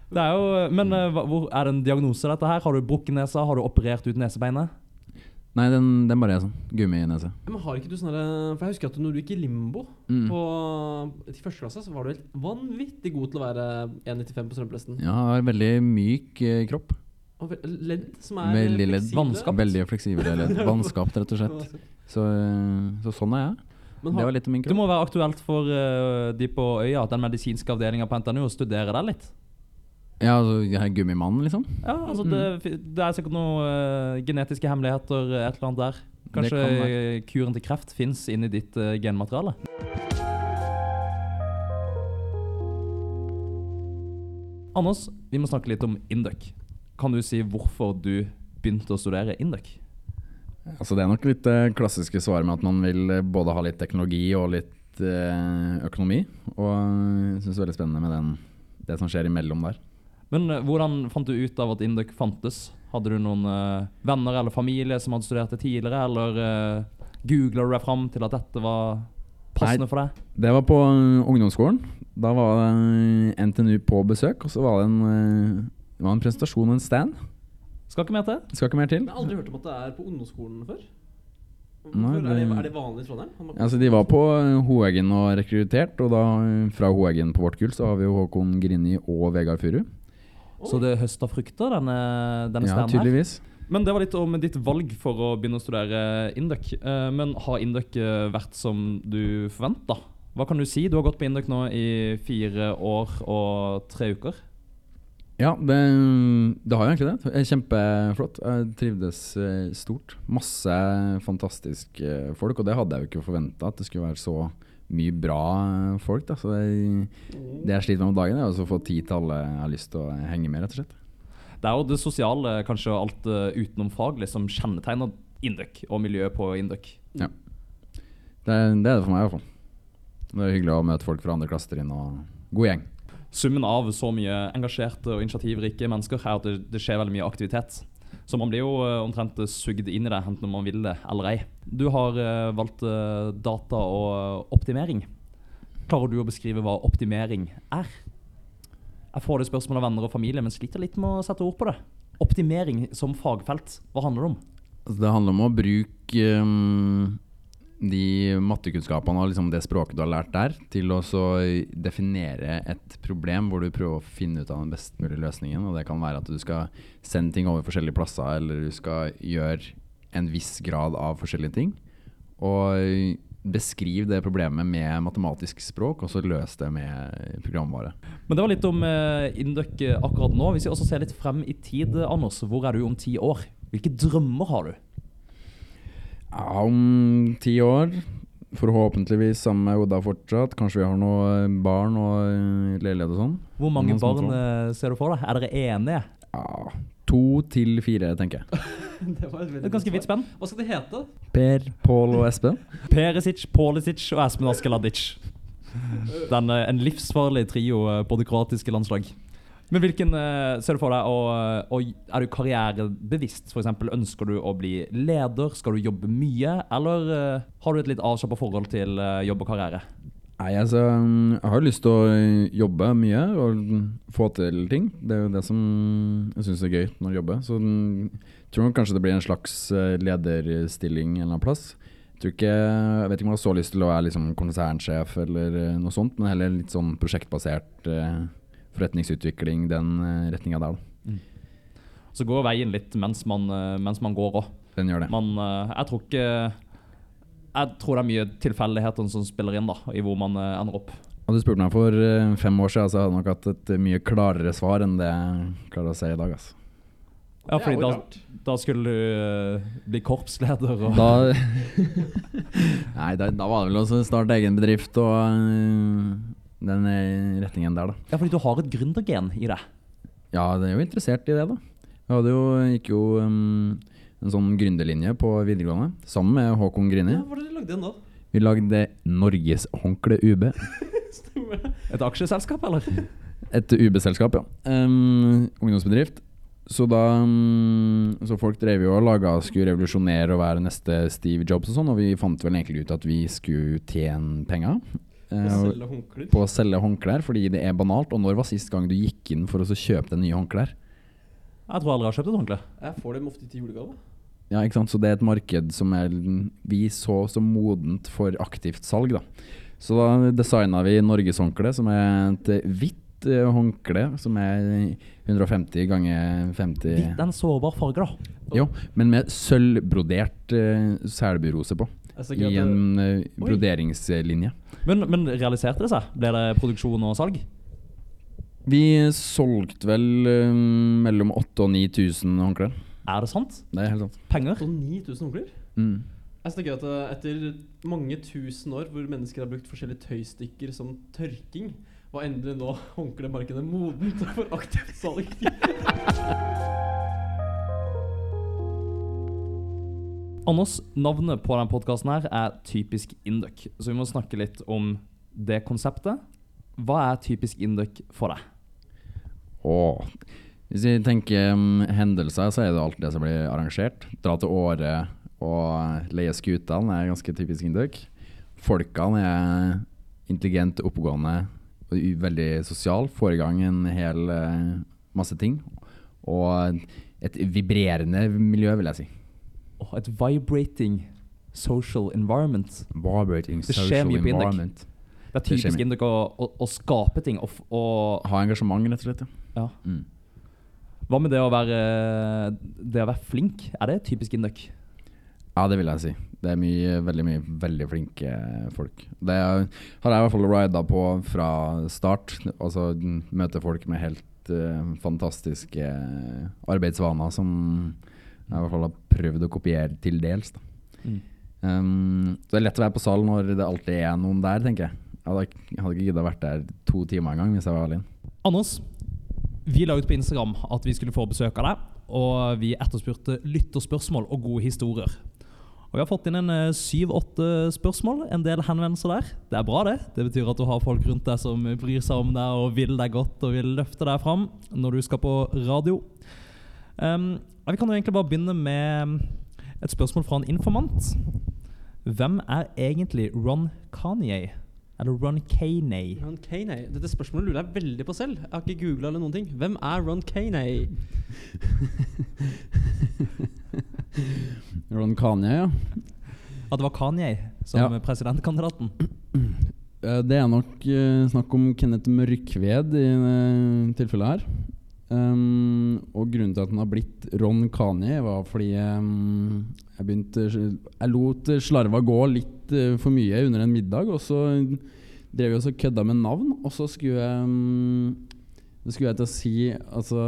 Det er jo, men uh, hvor, er det en diagnose, dette her? Har du brukket nesa? Har du operert ut nesebeinet? Nei, den, den bare er sånn. Gumminese. Ja, Men har ikke du sånne For jeg husker at når du gikk i limbo Mm. på, til første klasse, så var du helt vanvittig god til å være 1,95 på strømplesten. Ja, har veldig myk eh, kropp. Og ledd som er Veldig ledd. fleksible. Vannskapt. Veldig fleksible ledd. vannskapt, rett og slett. Så, eh, så sånn er jeg. Men Det har, var litt om min Det kropp. må være aktuelt for uh, de på øya, den medisinske avdelinga på NTNU, å studere deg litt. Ja, altså, gummimannen, liksom. Ja, altså det, det er sikkert noen uh, genetiske hemmeligheter, eh, et eller annet der. Kanskje kan eh, kuren til kreft fins inni ditt uh, genmateriale. Anders, vi må snakke litt om Induc. Kan du si hvorfor du begynte å studere Induc? Altså, det er nok litt det klassiske svaret med at man vil eh, både ha litt teknologi og litt eh, økonomi. Og jeg syns det er veldig spennende med den, det som skjer imellom der. Men eh, hvordan fant du ut av at Induc fantes? Hadde du noen uh, venner eller familie som hadde studert det tidligere, eller uh, googla du deg fram til at dette var passende for deg? Det var på eh, ungdomsskolen. Da var det eh, NTNU på besøk, og så var det en, eh, det var en presentasjon og en stand. Skal ikke mer til? Skal ikke mer til. jeg har aldri hørt om at det er på ungdomsskolen før. Nei, Hvorfor? er, det, det- er det vanlig i Trondheim? Altså, de var på eh, Hoeggen og rekruttert, og da eh, fra Hoeggen på vårt kull så har vi jo Håkon Grini og Vegard Furu. Så det høster frukter, denne, denne Ja, her? tydeligvis. Men det var litt om ditt valg for å begynne å studere Induc. Eh, men har Induc eh, vært som du forventa? Hva kan du si? Du har gått på Induc nå i fire år og tre uker. Ja, det, det har jo egentlig det. Kjempeflott. Jeg trivdes eh, stort. Masse fantastiske folk, og det hadde jeg jo ikke forventa at det skulle være så mye bra eh, folk. Da. Så det, det jeg sliter med om dagen, er å få tid til alle jeg har lyst til å henge med, rett og slett. Det er jo det sosiale, kanskje alt utenom utenomfaglig, som kjennetegner Induc og miljøet på Induc. Det, det er det for meg, i hvert fall. Det er hyggelig å møte folk fra andre klassetrinn og god gjeng. Summen av så mye engasjerte og initiativrike mennesker er at det, det skjer veldig mye aktivitet. Så man blir jo eh, omtrent sugd inn i det, enten man vil det eller ei. Du har eh, valgt eh, data og optimering. Klarer du å beskrive hva optimering er? Jeg får det spørsmål av venner og familie, men sliter litt med å sette ord på det. Optimering som fagfelt, hva handler det om? Altså, det handler om å bruke um, de mattekunnskapene og liksom det språket du har lært der, til å definere et problem hvor du prøver å finne ut av den best mulige løsningen. Og det kan være at du skal sende ting over forskjellige plasser, eller du skal gjøre en viss grad av forskjellige ting. Og beskriv det problemet med matematisk språk, og så løs det med programvare. Men det var litt om eh, Induc akkurat nå. Hvis vi også ser litt frem i tid, Anders, hvor er du om ti år? Hvilke drømmer har du? Ja, om ti år, forhåpentligvis sammen med Oda fortsatt. Kanskje vi har noen barn og eh, leilighet og sånn. Hvor mange Noen barn eh, ser du for deg? Er dere enige? Ja, to til fire, tenker jeg. det var et veldig Det er ganske vidt spenn. Hva skal de hete? Per, Pål og Espen. Perisic, Polisic og Espen Askeladic. Den, eh, en livsfarlig trio eh, på det kroatiske landslag. Men hvilken eh, ser du for deg, og, og Er du karrierebevisst? For eksempel, ønsker du å bli leder? Skal du jobbe mye? Eller eh, har du et litt avslappa forhold til eh, jobb og karriere? Nei, altså, jeg har lyst til å jobbe mye og få til ting. Det er jo det som jeg syns er gøy når jeg jobber. Så jeg tror nok kanskje det blir en slags eh, lederstilling en eller annen plass. Jeg, tror ikke, jeg vet ikke om jeg har så lyst til å være liksom konsernsjef eller eh, noe sånt, men heller litt sånn prosjektbasert eh, forretningsutvikling, den eh, retninga der. Mm. Så går veien litt mens man, eh, mens man går òg. Den gjør det. Man, eh, jeg tror ikke Jeg tror det er mye tilfeldigheter som spiller inn da, i hvor man ender opp. Hadde du spurt meg for fem år siden, så hadde jeg nok hatt et mye klarere svar enn det jeg klarer å si i dag. Altså. Ja, fordi da, da skulle du bli korpsleder og Da Nei, da, da var det vel også starte egen bedrift og den øh, retningen der, da. Ja, fordi du har et gründergen i deg. Ja, jeg er jo interessert i det, da. Jeg hadde jo, gikk jo um, en sånn gründerlinje på videregående sammen med Håkon Grini. Ja, hva det lagde igjen da? Vi lagde Norgeshåndkle UB. Stemmer det? Et aksjeselskap, eller? Et UB-selskap, ja. Um, ungdomsbedrift. Så da um, Så folk drev jo og laga skulle revolusjonere og være neste Steve Jobs og sånn, og vi fant vel egentlig ut at vi skulle tjene penger. Eh, på å selge håndklær fordi det er banalt. Og når var sist gang du gikk inn for å kjøpe deg nye håndklær? Jeg tror aldri jeg har kjøpt et håndkle. Jeg får dem ofte til julegave. Ja, ikke sant? Så det er et marked som er, vi så som modent for aktivt salg. da. Så da designa vi Norgeshåndkle, som er et hvitt eh, håndkle som er 150 ganger 50 Hvitt er en sårbar farge, da. Jo, men med sølvbrodert uh, selburose på. I en eh, broderingslinje. Men, men realiserte det seg? Ble det produksjon og salg? Vi solgte vel eh, mellom 8000 og 9000 håndklær. Er det sant? Det er helt sant. Penger? Og 9000 håndklær? Mm. Jeg synes det er gøy at eh, etter mange tusen år hvor mennesker har brukt forskjellige tøystykker som tørking, var endelig nå håndklemarkedet modent for aktivt salg. Anders, navnet på denne podkasten er Typisk Induc, så vi må snakke litt om det konseptet. Hva er typisk Induc for deg? Åh. Hvis vi tenker um, hendelser, så er det alt det som blir arrangert. Dra til Åre og leie skutene er ganske typisk Induc. Folkene er intelligent, oppegående veldig sosial. Får i gang en hel uh, masse ting. Og et vibrerende miljø, vil jeg si. Åh, et vibrating social environment. Vibrating Det skjer social mye på environment. Det er typisk. Induc å, å, å skape ting og, og Ha engasjement, rett og slett. Ja. Mm. Hva med det å være Det å være flink? Er det typisk Induk? Ja, det vil jeg si. Det er mye, veldig mye veldig flinke folk. Det har jeg i hvert fall rida på fra start. Altså møte folk med helt uh, fantastiske arbeidsvaner som jeg i hvert fall har prøvd å kopiere til dels. Mm. Um, så det er lett å være på salen når det alltid er noen der, tenker jeg. Jeg hadde, hadde ikke gidda vært der to timer engang hvis jeg var alene. Anders, vi la ut på Instagram at vi skulle få besøk av deg, og vi etterspurte lytterspørsmål og gode historier. Og Vi har fått inn en eh, syv-åtte spørsmål, en del henvendelser der. Det er bra, det. Det betyr at du har folk rundt deg som bryr seg om deg og vil deg godt og vil løfte deg fram når du skal på radio. Um, vi kan jo egentlig bare begynne med et spørsmål fra en informant. Hvem er egentlig Ron Kanye? Eller Ron Kaney? Ron Kaney. Dette spørsmålet lurer jeg veldig på selv. Jeg har ikke googla eller noen ting. Hvem er Ron Kaney? Ron Kanye, ja. At det var Kanye som Ja. presidentkandidaten? Eh, Det er nok eh, snakk om Kenneth Mørkved i uh, tilfellet her. Um, og grunnen til at han har blitt Ron Kanye, var fordi um, jeg begynte Jeg lot slarva gå litt uh, for mye under en middag, og så drev jeg og kødda med navn, og så skulle jeg um, skulle jeg til å si altså,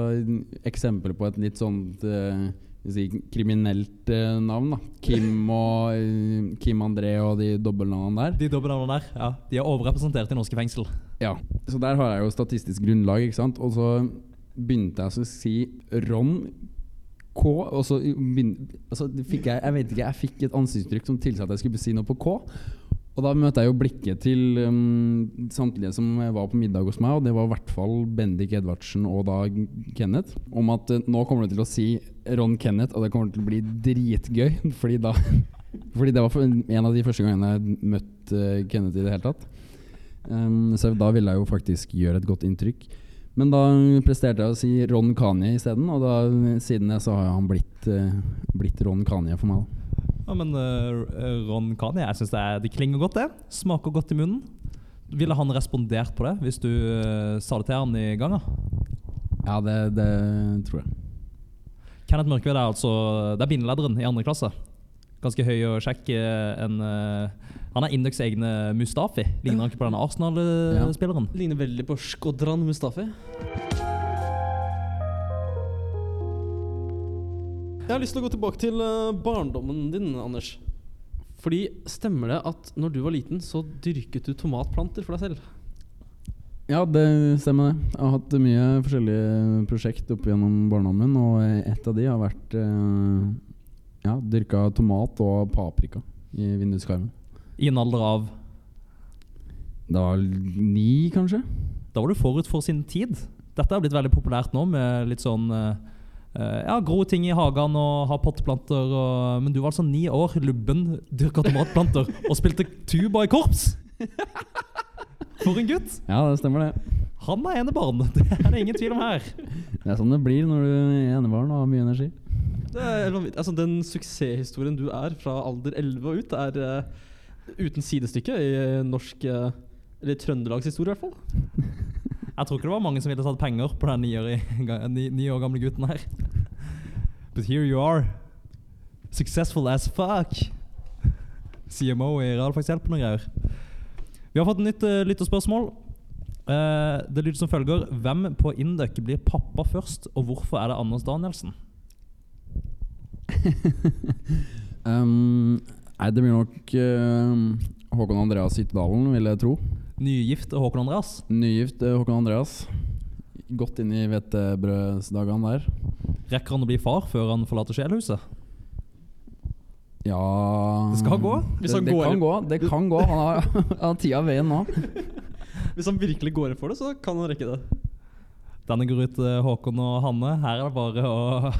eksempel på et litt sånt uh, si, kriminelt uh, navn. da Kim og Kim André og de dobbeltnavnene der. De dobbeltnavnene der, ja. De er overrepresentert i norske fengsel. Ja, så der har jeg jo statistisk grunnlag, ikke sant. Og så begynte jeg å si Ron K, og så altså, fikk jeg Jeg vet ikke, jeg fikk et ansiktsuttrykk som tilsa at jeg skulle si noe på K. Og da møtte jeg jo blikket til um, samtlige som var på middag hos meg, og det var i hvert fall Bendik Edvardsen og da Kenneth, om at uh, nå kommer du til å si Ron Kenneth, og det kommer til å bli dritgøy. Fordi da Fordi det var en av de første gangene jeg møtte uh, Kenneth i det hele tatt. Um, så da ville jeg jo faktisk gjøre et godt inntrykk. Men da presterte jeg å si Ron Kanye isteden, og da, siden det så har han blitt, eh, blitt Ron Kanye for meg. da. Ja, men uh, Ron Kanye, jeg syns det, det klinger godt, det. Smaker godt i munnen. Ville han respondert på det hvis du uh, sa det til han i gang? da? Ja, det, det tror jeg. Kenneth Mørkved er altså Det er bindelederen i andre klasse. Ganske høy og kjekk. eh, En, eh, han er Indøks egne Mustafi. Ligner han ikke på denne Arsenal-spilleren? Ligner veldig på Skodran Mustafi. Jeg har lyst til å gå tilbake til eh, barndommen din, Anders. Fordi Stemmer det at når du var liten, så dyrket du tomatplanter for deg selv? Ja, det stemmer det. Jeg har hatt mye forskjellige prosjekt opp gjennom barndommen, og et av de har vært ja, dyrka tomat og paprika i vinduskarmen. I en alder av Da var ni, kanskje? Da var du forut for sin tid. Dette er blitt veldig populært nå, med litt sånn eh, eh, Ja, gro ting i hagen og ha potteplanter og Men du var altså ni år, lubben, dyrka tomatplanter og spilte tuba i korps! For en gutt! Ja, det stemmer det. Han er enebarn, det er det ingen tvil om her. Det er sånn det blir når du er enebarn og har mye energi. Er altså, den suksesshistorien du er fra alder 11 og ut, er uh, uten sidestykke i eh, norsk uh, Eller Trøndelags historie, i hvert fall. Jeg tror ikke det var mange som ville tatt penger på den ni år, år gamle gutten her. But here you are. Successful as fuck. CMO i Realfagshjelp og greier. Vi har fått et nytt uh, lytterspørsmål. Uh, det lyder som følger. Hvem på Induc blir pappa først, og hvorfor er det Anders Danielsen? Um, nei, det blir nok uh, Håkon Andreas Hyttedalen, vil jeg tro. Nygift Håkon Andreas. Nygift eh, Håkon Andreas. Godt inn i hvetebrødsdagene der. Rekker han å bli far før han forlater sjelhuset? Ja Det skal gå. Det, han det går kan gå. Det kan gå. Han har, han har tida veien nå. Hvis han virkelig går inn for det, så kan han rekke det. Denne går ut til Håkon og Hanne. Her er det bare å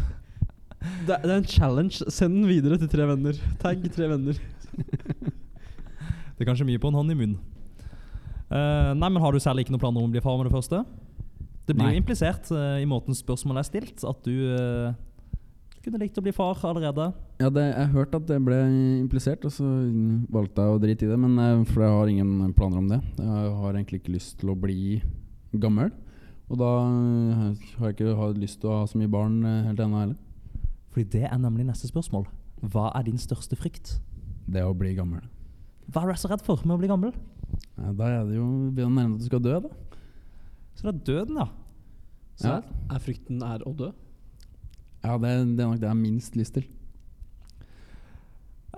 Det, er- det er en challenge. Send den videre til tre venner. Tagg tre venner. Det er kanskje mye på en hånd i munnen. Uh, nei, men Har du særlig ikke noen planer om å bli far med det første? Det blir Nei. jo implisert uh, i måten spørsmålet er stilt, at du uh, kunne likt å bli far allerede. Ja, det, jeg hørte at det ble implisert, og så valgte jeg å drite i det. Men jeg, For jeg har ingen planer om det. Jeg har egentlig ikke lyst til å bli gammel. Og da har jeg ikke lyst til å ha så mye barn helt ennå heller. Fordi det er nemlig neste spørsmål. Hva er din største frykt? Det å bli gammel. Hva er du så redd for med å bli gammel? Ja, da er det jo begynner nærmere at du skal dø, da. Så det er døden, da. Så Ja. er frykten er å dø. Ja, det, det er nok det jeg har minst lyst til.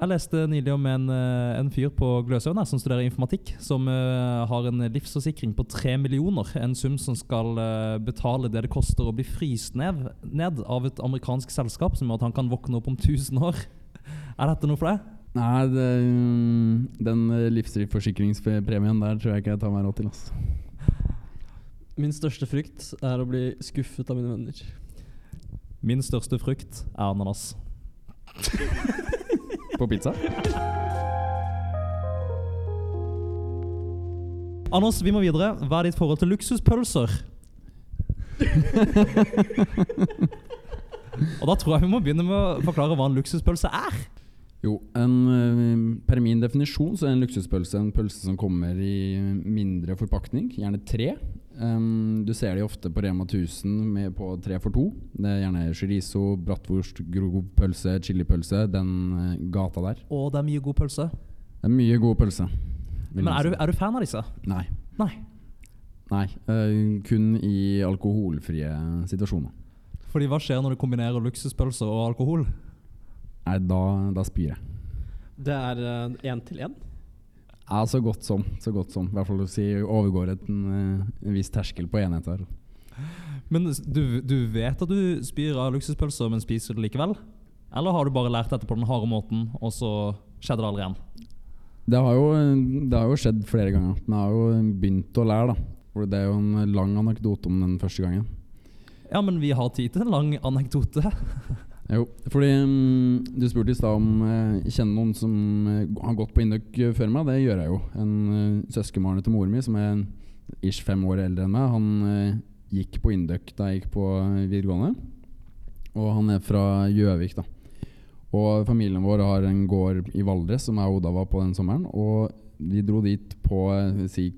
Jeg leste nylig om en, eh, en fyr på Gløshaugen som studerer informatikk, som uh, har en livsforsikring på tre millioner. En sum som skal uh, betale det det koster å bli fryst ned, ned av et amerikansk selskap, som gjør at han kan våkne opp om 1000 år. Er dette noe for deg? Nei, det, mm, den livsforsikringspremien der tror jeg ikke jeg tar meg råd til. Altså. Min største frykt er å bli skuffet av mine venner. Min største frykt er ananas. På pizza? Anders, vi må videre. Hva er ditt forhold til luksuspølser? Og da tror jeg vi må begynne med å forklare hva en luksuspølse er. Jo, en, eh, per min definisjon så er en luksuspølse en pølse som kommer i mindre forpakning, gjerne tre. Um, du ser de ofte på Rema 1000 med på tre for to. Det er gjerne chorizo, bratwurst, grov pølse, chilipølse, den eh, gata der. Og det er mye god pølse. Det er mye god pølse. Men er du, er du fan av disse? Nei. Nei. Nei uh, kun i alkoholfrie situasjoner. Fordi hva skjer når du kombinerer luksuspølse og alkohol? Nei, da, da spyr jeg. Det er én til én. Ja, så godt som. Så godt som. I hvert fall å si overgår et, en, eh, en viss terskel på enheter. Men du, du vet at du spyr av luksuspølser, men spiser det likevel? Eller har du bare lært dette på den harde måten, og så skjedde det aldri igjen? Det har, jo, det har jo skjedd flere ganger, men jeg har jo begynt å lære, da. For det er jo en lang anekdote om den første gangen. Ja, men vi har tid til en lang anekdote. Jo, fordi um, du spurte i stad om jeg jeg kjenner noen som uh, har gått på Induc eh, før meg. Det gjør jeg jo. En uh, søskenbarnet til moren min, som er ish fem år eldre enn meg, han gikk på Induk da jeg gikk på videregående. Og han er fra Gjøvik, da. Og familien vår har en gård i Valdres som jeg og Oda var på den sommeren. Og vi dro dit på si,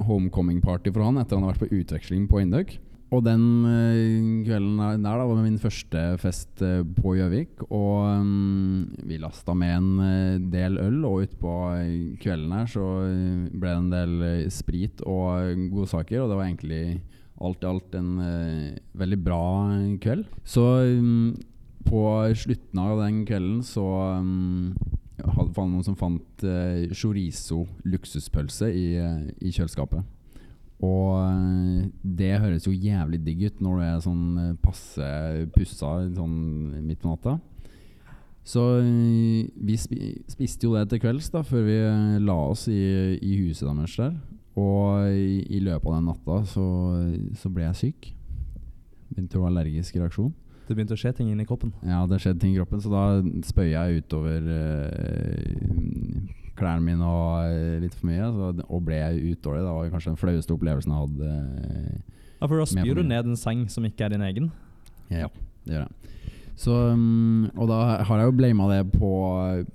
homecoming party for han etter han har vært på utveksling på Induc. Og den eh, kvelden der da var min første fest eh, på Gjøvik. Og mm, vi lasta med en eh, del øl, og utpå kvelden her så ble det en del sprit og godsaker. Og det var egentlig alt i alt en veldig bra kveld. Så mm, på slutten av den kvelden så mm, hadde noen som fant chorizo luksuspølse i, i kjøleskapet. Og eh, det høres jo jævlig digg ut når du er sånn eh, passe pussa sånn midt på natta. Så eh, vi spiste jo det til kvelds da før vi la oss i, i huset deres der. Og i, i løpet av den natta så, så ble jeg syk. Begynte å ha allergisk reaksjon. Det begynte å skje ting inni kroppen. Ja, det skjedde ting i kroppen, så da spøy jeg utover eh, klærne mine og eh, litt for mye. Så, og ble utdårlig. Det var kanskje den flaueste opplevelsen jeg hadde. eh, Ja, For da spyr du ned en seng som ikke er din egen. ja, det gjør jeg. Så, mm, og da har jeg jo blama det på,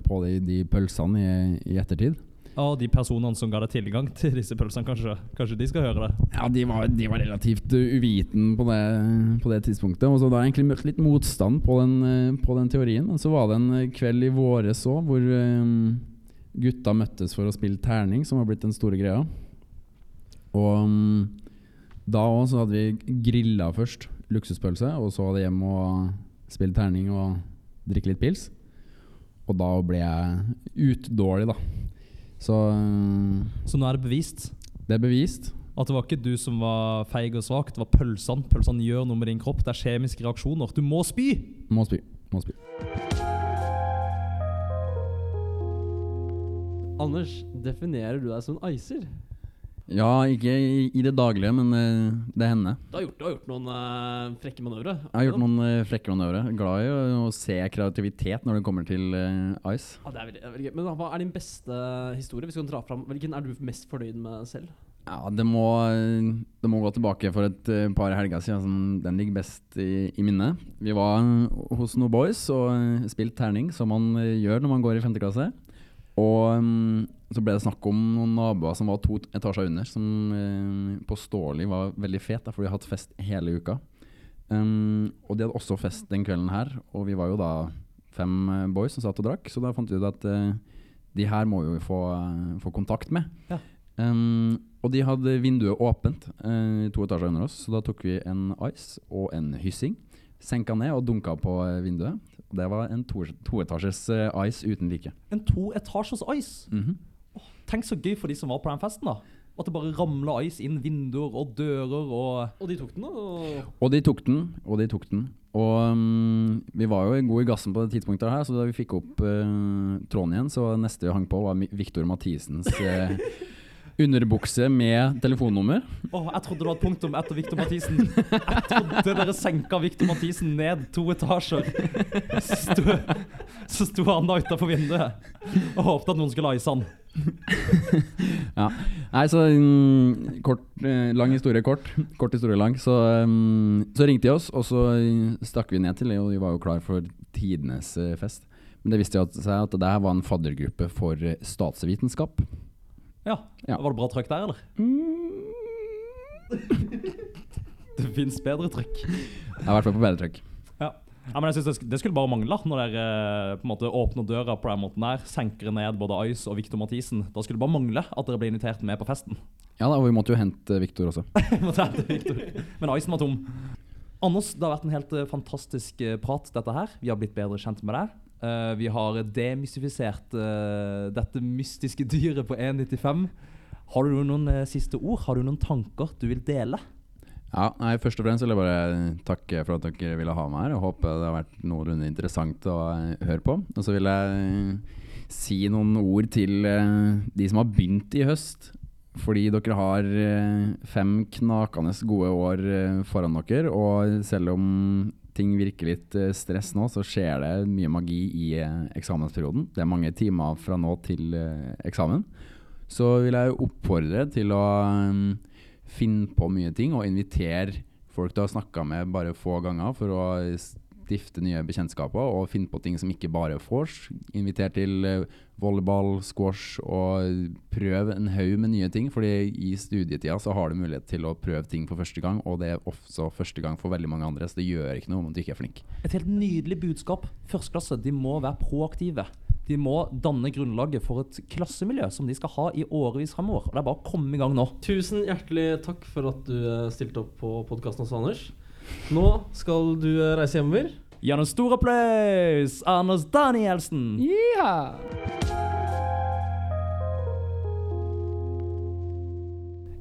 på de, de pølsene i, i ettertid. Og de personene som ga deg tilgang til disse pølsene, kanskje, kanskje de skal høre det. Ja, de var, de var relativt uh, uviten på det, på det tidspunktet. Og så da har jeg egentlig møtt litt motstand på den, på den teorien. Men så var det en kveld i våres òg hvor um, gutta møttes for å spille terning, som har blitt den store greia. Og um, da òg så hadde vi grilla først luksuspølse, og så hadde jeg hjem og spille terning og drikke litt pils. Og da ble jeg utdårlig, da. Så um, Så nå er det bevist det er bevist. at det var ikke du som var feig og svak, det var pølsene. Pølsene gjør noe med din kropp. Det er kjemiske reaksjoner. Du må spy! Må spy. Må spy. Anders, definerer du deg som en icer? Ja, ikke i, i det daglige, men uh, det hender. Du har gjort, du har gjort noen uh, frekke manøvre. Jeg har gjort noen uh, frekke manøvre. Glad i å, å se kreativitet når det kommer til ice. Ja, det er veldig, veldig gøy. Men hva er din beste historie? Hvis du kan dra fram, Hvilken er du mest fornøyd med selv? Ja, det må, det må gå tilbake for et par helger siden. Som den ligger best i, i minnet. Vi var hos noen boys og spilte terning, som man gjør når man går i femte klasse. Og um, så ble det snakk om noen naboer som var to etasjer under, som på påståelig var veldig fet, da, for de hadde hatt fest hele uka. Um, og de hadde også fest den kvelden her, og vi var jo da fem eh, boys som satt og drakk, så da fant vi ut at uh, de her må vi jo få, uh, få kontakt med. Ja. Um, og de hadde vinduet åpent eh, to etasjer under oss, så da tok vi en ice og en hyssing. Senka ned og dunka på eh, vinduet. Det var en to, toetasjes uh, ice uten like. En toetasjes ice? Mm ice. oh, Tenk så gøy for de som var på den festen, da. At det bare ramla ice inn vinduer og dører og Og de tok den, da? og- Og de tok den, og de tok den. Og um, vi var jo gode i gassen på det tidspunktet her, så da vi fikk opp uh, tråden igjen, så neste vi hang på var Viktor Mathisens eh, underbukse med telefonnummer. Åh, jeg trodde det var et punktum etter Victor Mathisen. Jeg trodde dere senka Victor Mathisen ned to etasjer. Så sto, så sto han da utafor vinduet og håpte at noen skulle ice han. Nei, så mm, kort, eh, lang historie kort. Kort historie lang. Så, mm, så ringte de oss, og så eh, stakk vi ned til det, og de var jo klar for tidenes eh, fest. Men det viste seg at det her var en faddergruppe for eh, statsvitenskap. Ja. Ja. Var det bra trøkk der, eller? Det fins bedre trøkk. Jeg er i hvert fall på bedre trykk. Ja, men jeg synes det, sk- det skulle bare mangle når dere eh, på en måte åpner døra på den måten der, senker ned både Ice og Victor Mathisen. Da skulle det bare mangle at dere ble invitert med på festen. Ja da, og vi måtte jo hente Victor også. Måtte hente Victor. Men Icen var tom. Anders, det har vært en helt eh, fantastisk eh, prat, dette her. Vi har blitt bedre kjent med deg. Eh, vi har demystifisert uh, dette mystiske dyret på 1,95. Har du noen uh, siste ord? Har du noen tanker du vil dele? Ja, nei, Først og fremst vil jeg bare takke for at dere ville ha meg her. Jeg håper det har vært noenlunde interessant å høre på. Og så vil jeg si noen ord til de som har begynt i høst. Fordi dere har fem knakende gode år foran dere. Og selv om ting virker litt eh, stress nå, så skjer det mye magi i eh, eksamensperioden. Det er mange timer fra nå til eh, eksamen. Så vil jeg oppfordre til å finne på mye ting og invitere folk du har snakka med bare få ganger for å stifte nye bekjentskaper og finne på ting som ikke bare er vors. Inviter til eh, volleyball, squash og prøve en haug med nye ting. Fordi i studietida så har du mulighet til å prøve ting for første gang, og det er også første gang for veldig mange andre, så det gjør ikke noe om du ikke er flink. Et helt nydelig budskap. Førsteklasse, de må være proaktive. De må danne grunnlaget for et klassemiljø som de skal ha i årevis fremover. Og det er bare å komme i gang nå. Tusen hjertelig takk for at du eh, stilte opp på podkasten hos Anders. Nå skal du eh, reise hjemover. Gi han en stor applaus! Anders Danielsen!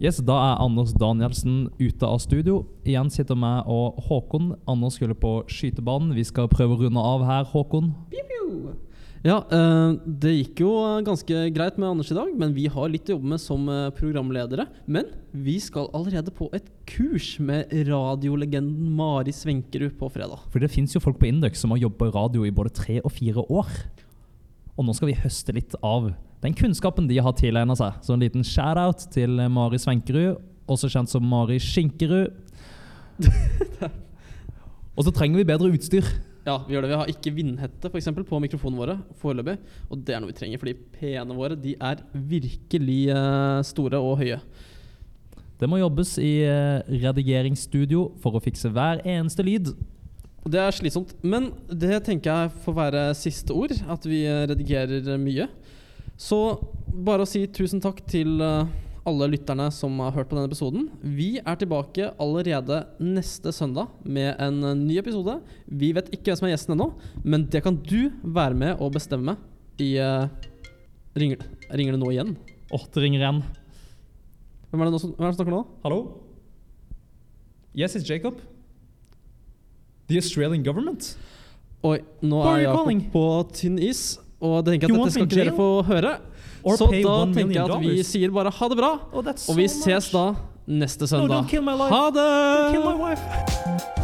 Yes, Da er Anders Danielsen ute av studio. Igjen sitter meg og Håkon. Anders skulle på skytebanen. Vi skal prøve å runde av her, Håkon. Ja, eh, det gikk jo eh, ganske greit med Anders i dag, men vi har litt å jobbe med som eh, programledere. Men vi skal allerede på et kurs med radiolegenden Mari Svenkerud på fredag. For det fins jo folk på Indøk som har jobba i radio i både tre og fire år. Og nå skal vi høste litt av den kunnskapen de har tilegna seg. Så en liten shout-out til Mari Svenkerud, også kjent som Mari Skinkerud. og så trenger vi bedre utstyr. Ja, vi gjør det. Vi har ikke vindhette for eksempel, på mikrofonene våre foreløpig. Og det er noe vi trenger, fordi P-ene våre de er virkelig uh, store og høye. Det må jobbes i uh, redigeringsstudio for å fikse hver eneste lyd. Det er slitsomt. Men det tenker jeg får være siste ord. At vi eh, redigerer mye. Så bare å si tusen takk til eh, alle lytterne som har hørt på denne episoden. Vi er tilbake allerede neste søndag med en eh, ny episode. Vi vet ikke hvem som er gjesten ennå, men det kan du være med og bestemme i uh, ringer, ringer det nå igjen? Åh, det ringer igjen. Hvem er det, som, hvem er det som snakker nå? Hallo? Yes, it's Jacob. The Australian government? Oi, nå er jeg? Jakob på tynn is. Og det tenker jeg at dette skal ikke dere få høre. Or Så da tenker jeg at vi dollars? sier bare ha det bra. Oh, Og vi so ses da neste No, søndag. don't kill my life. Ha det!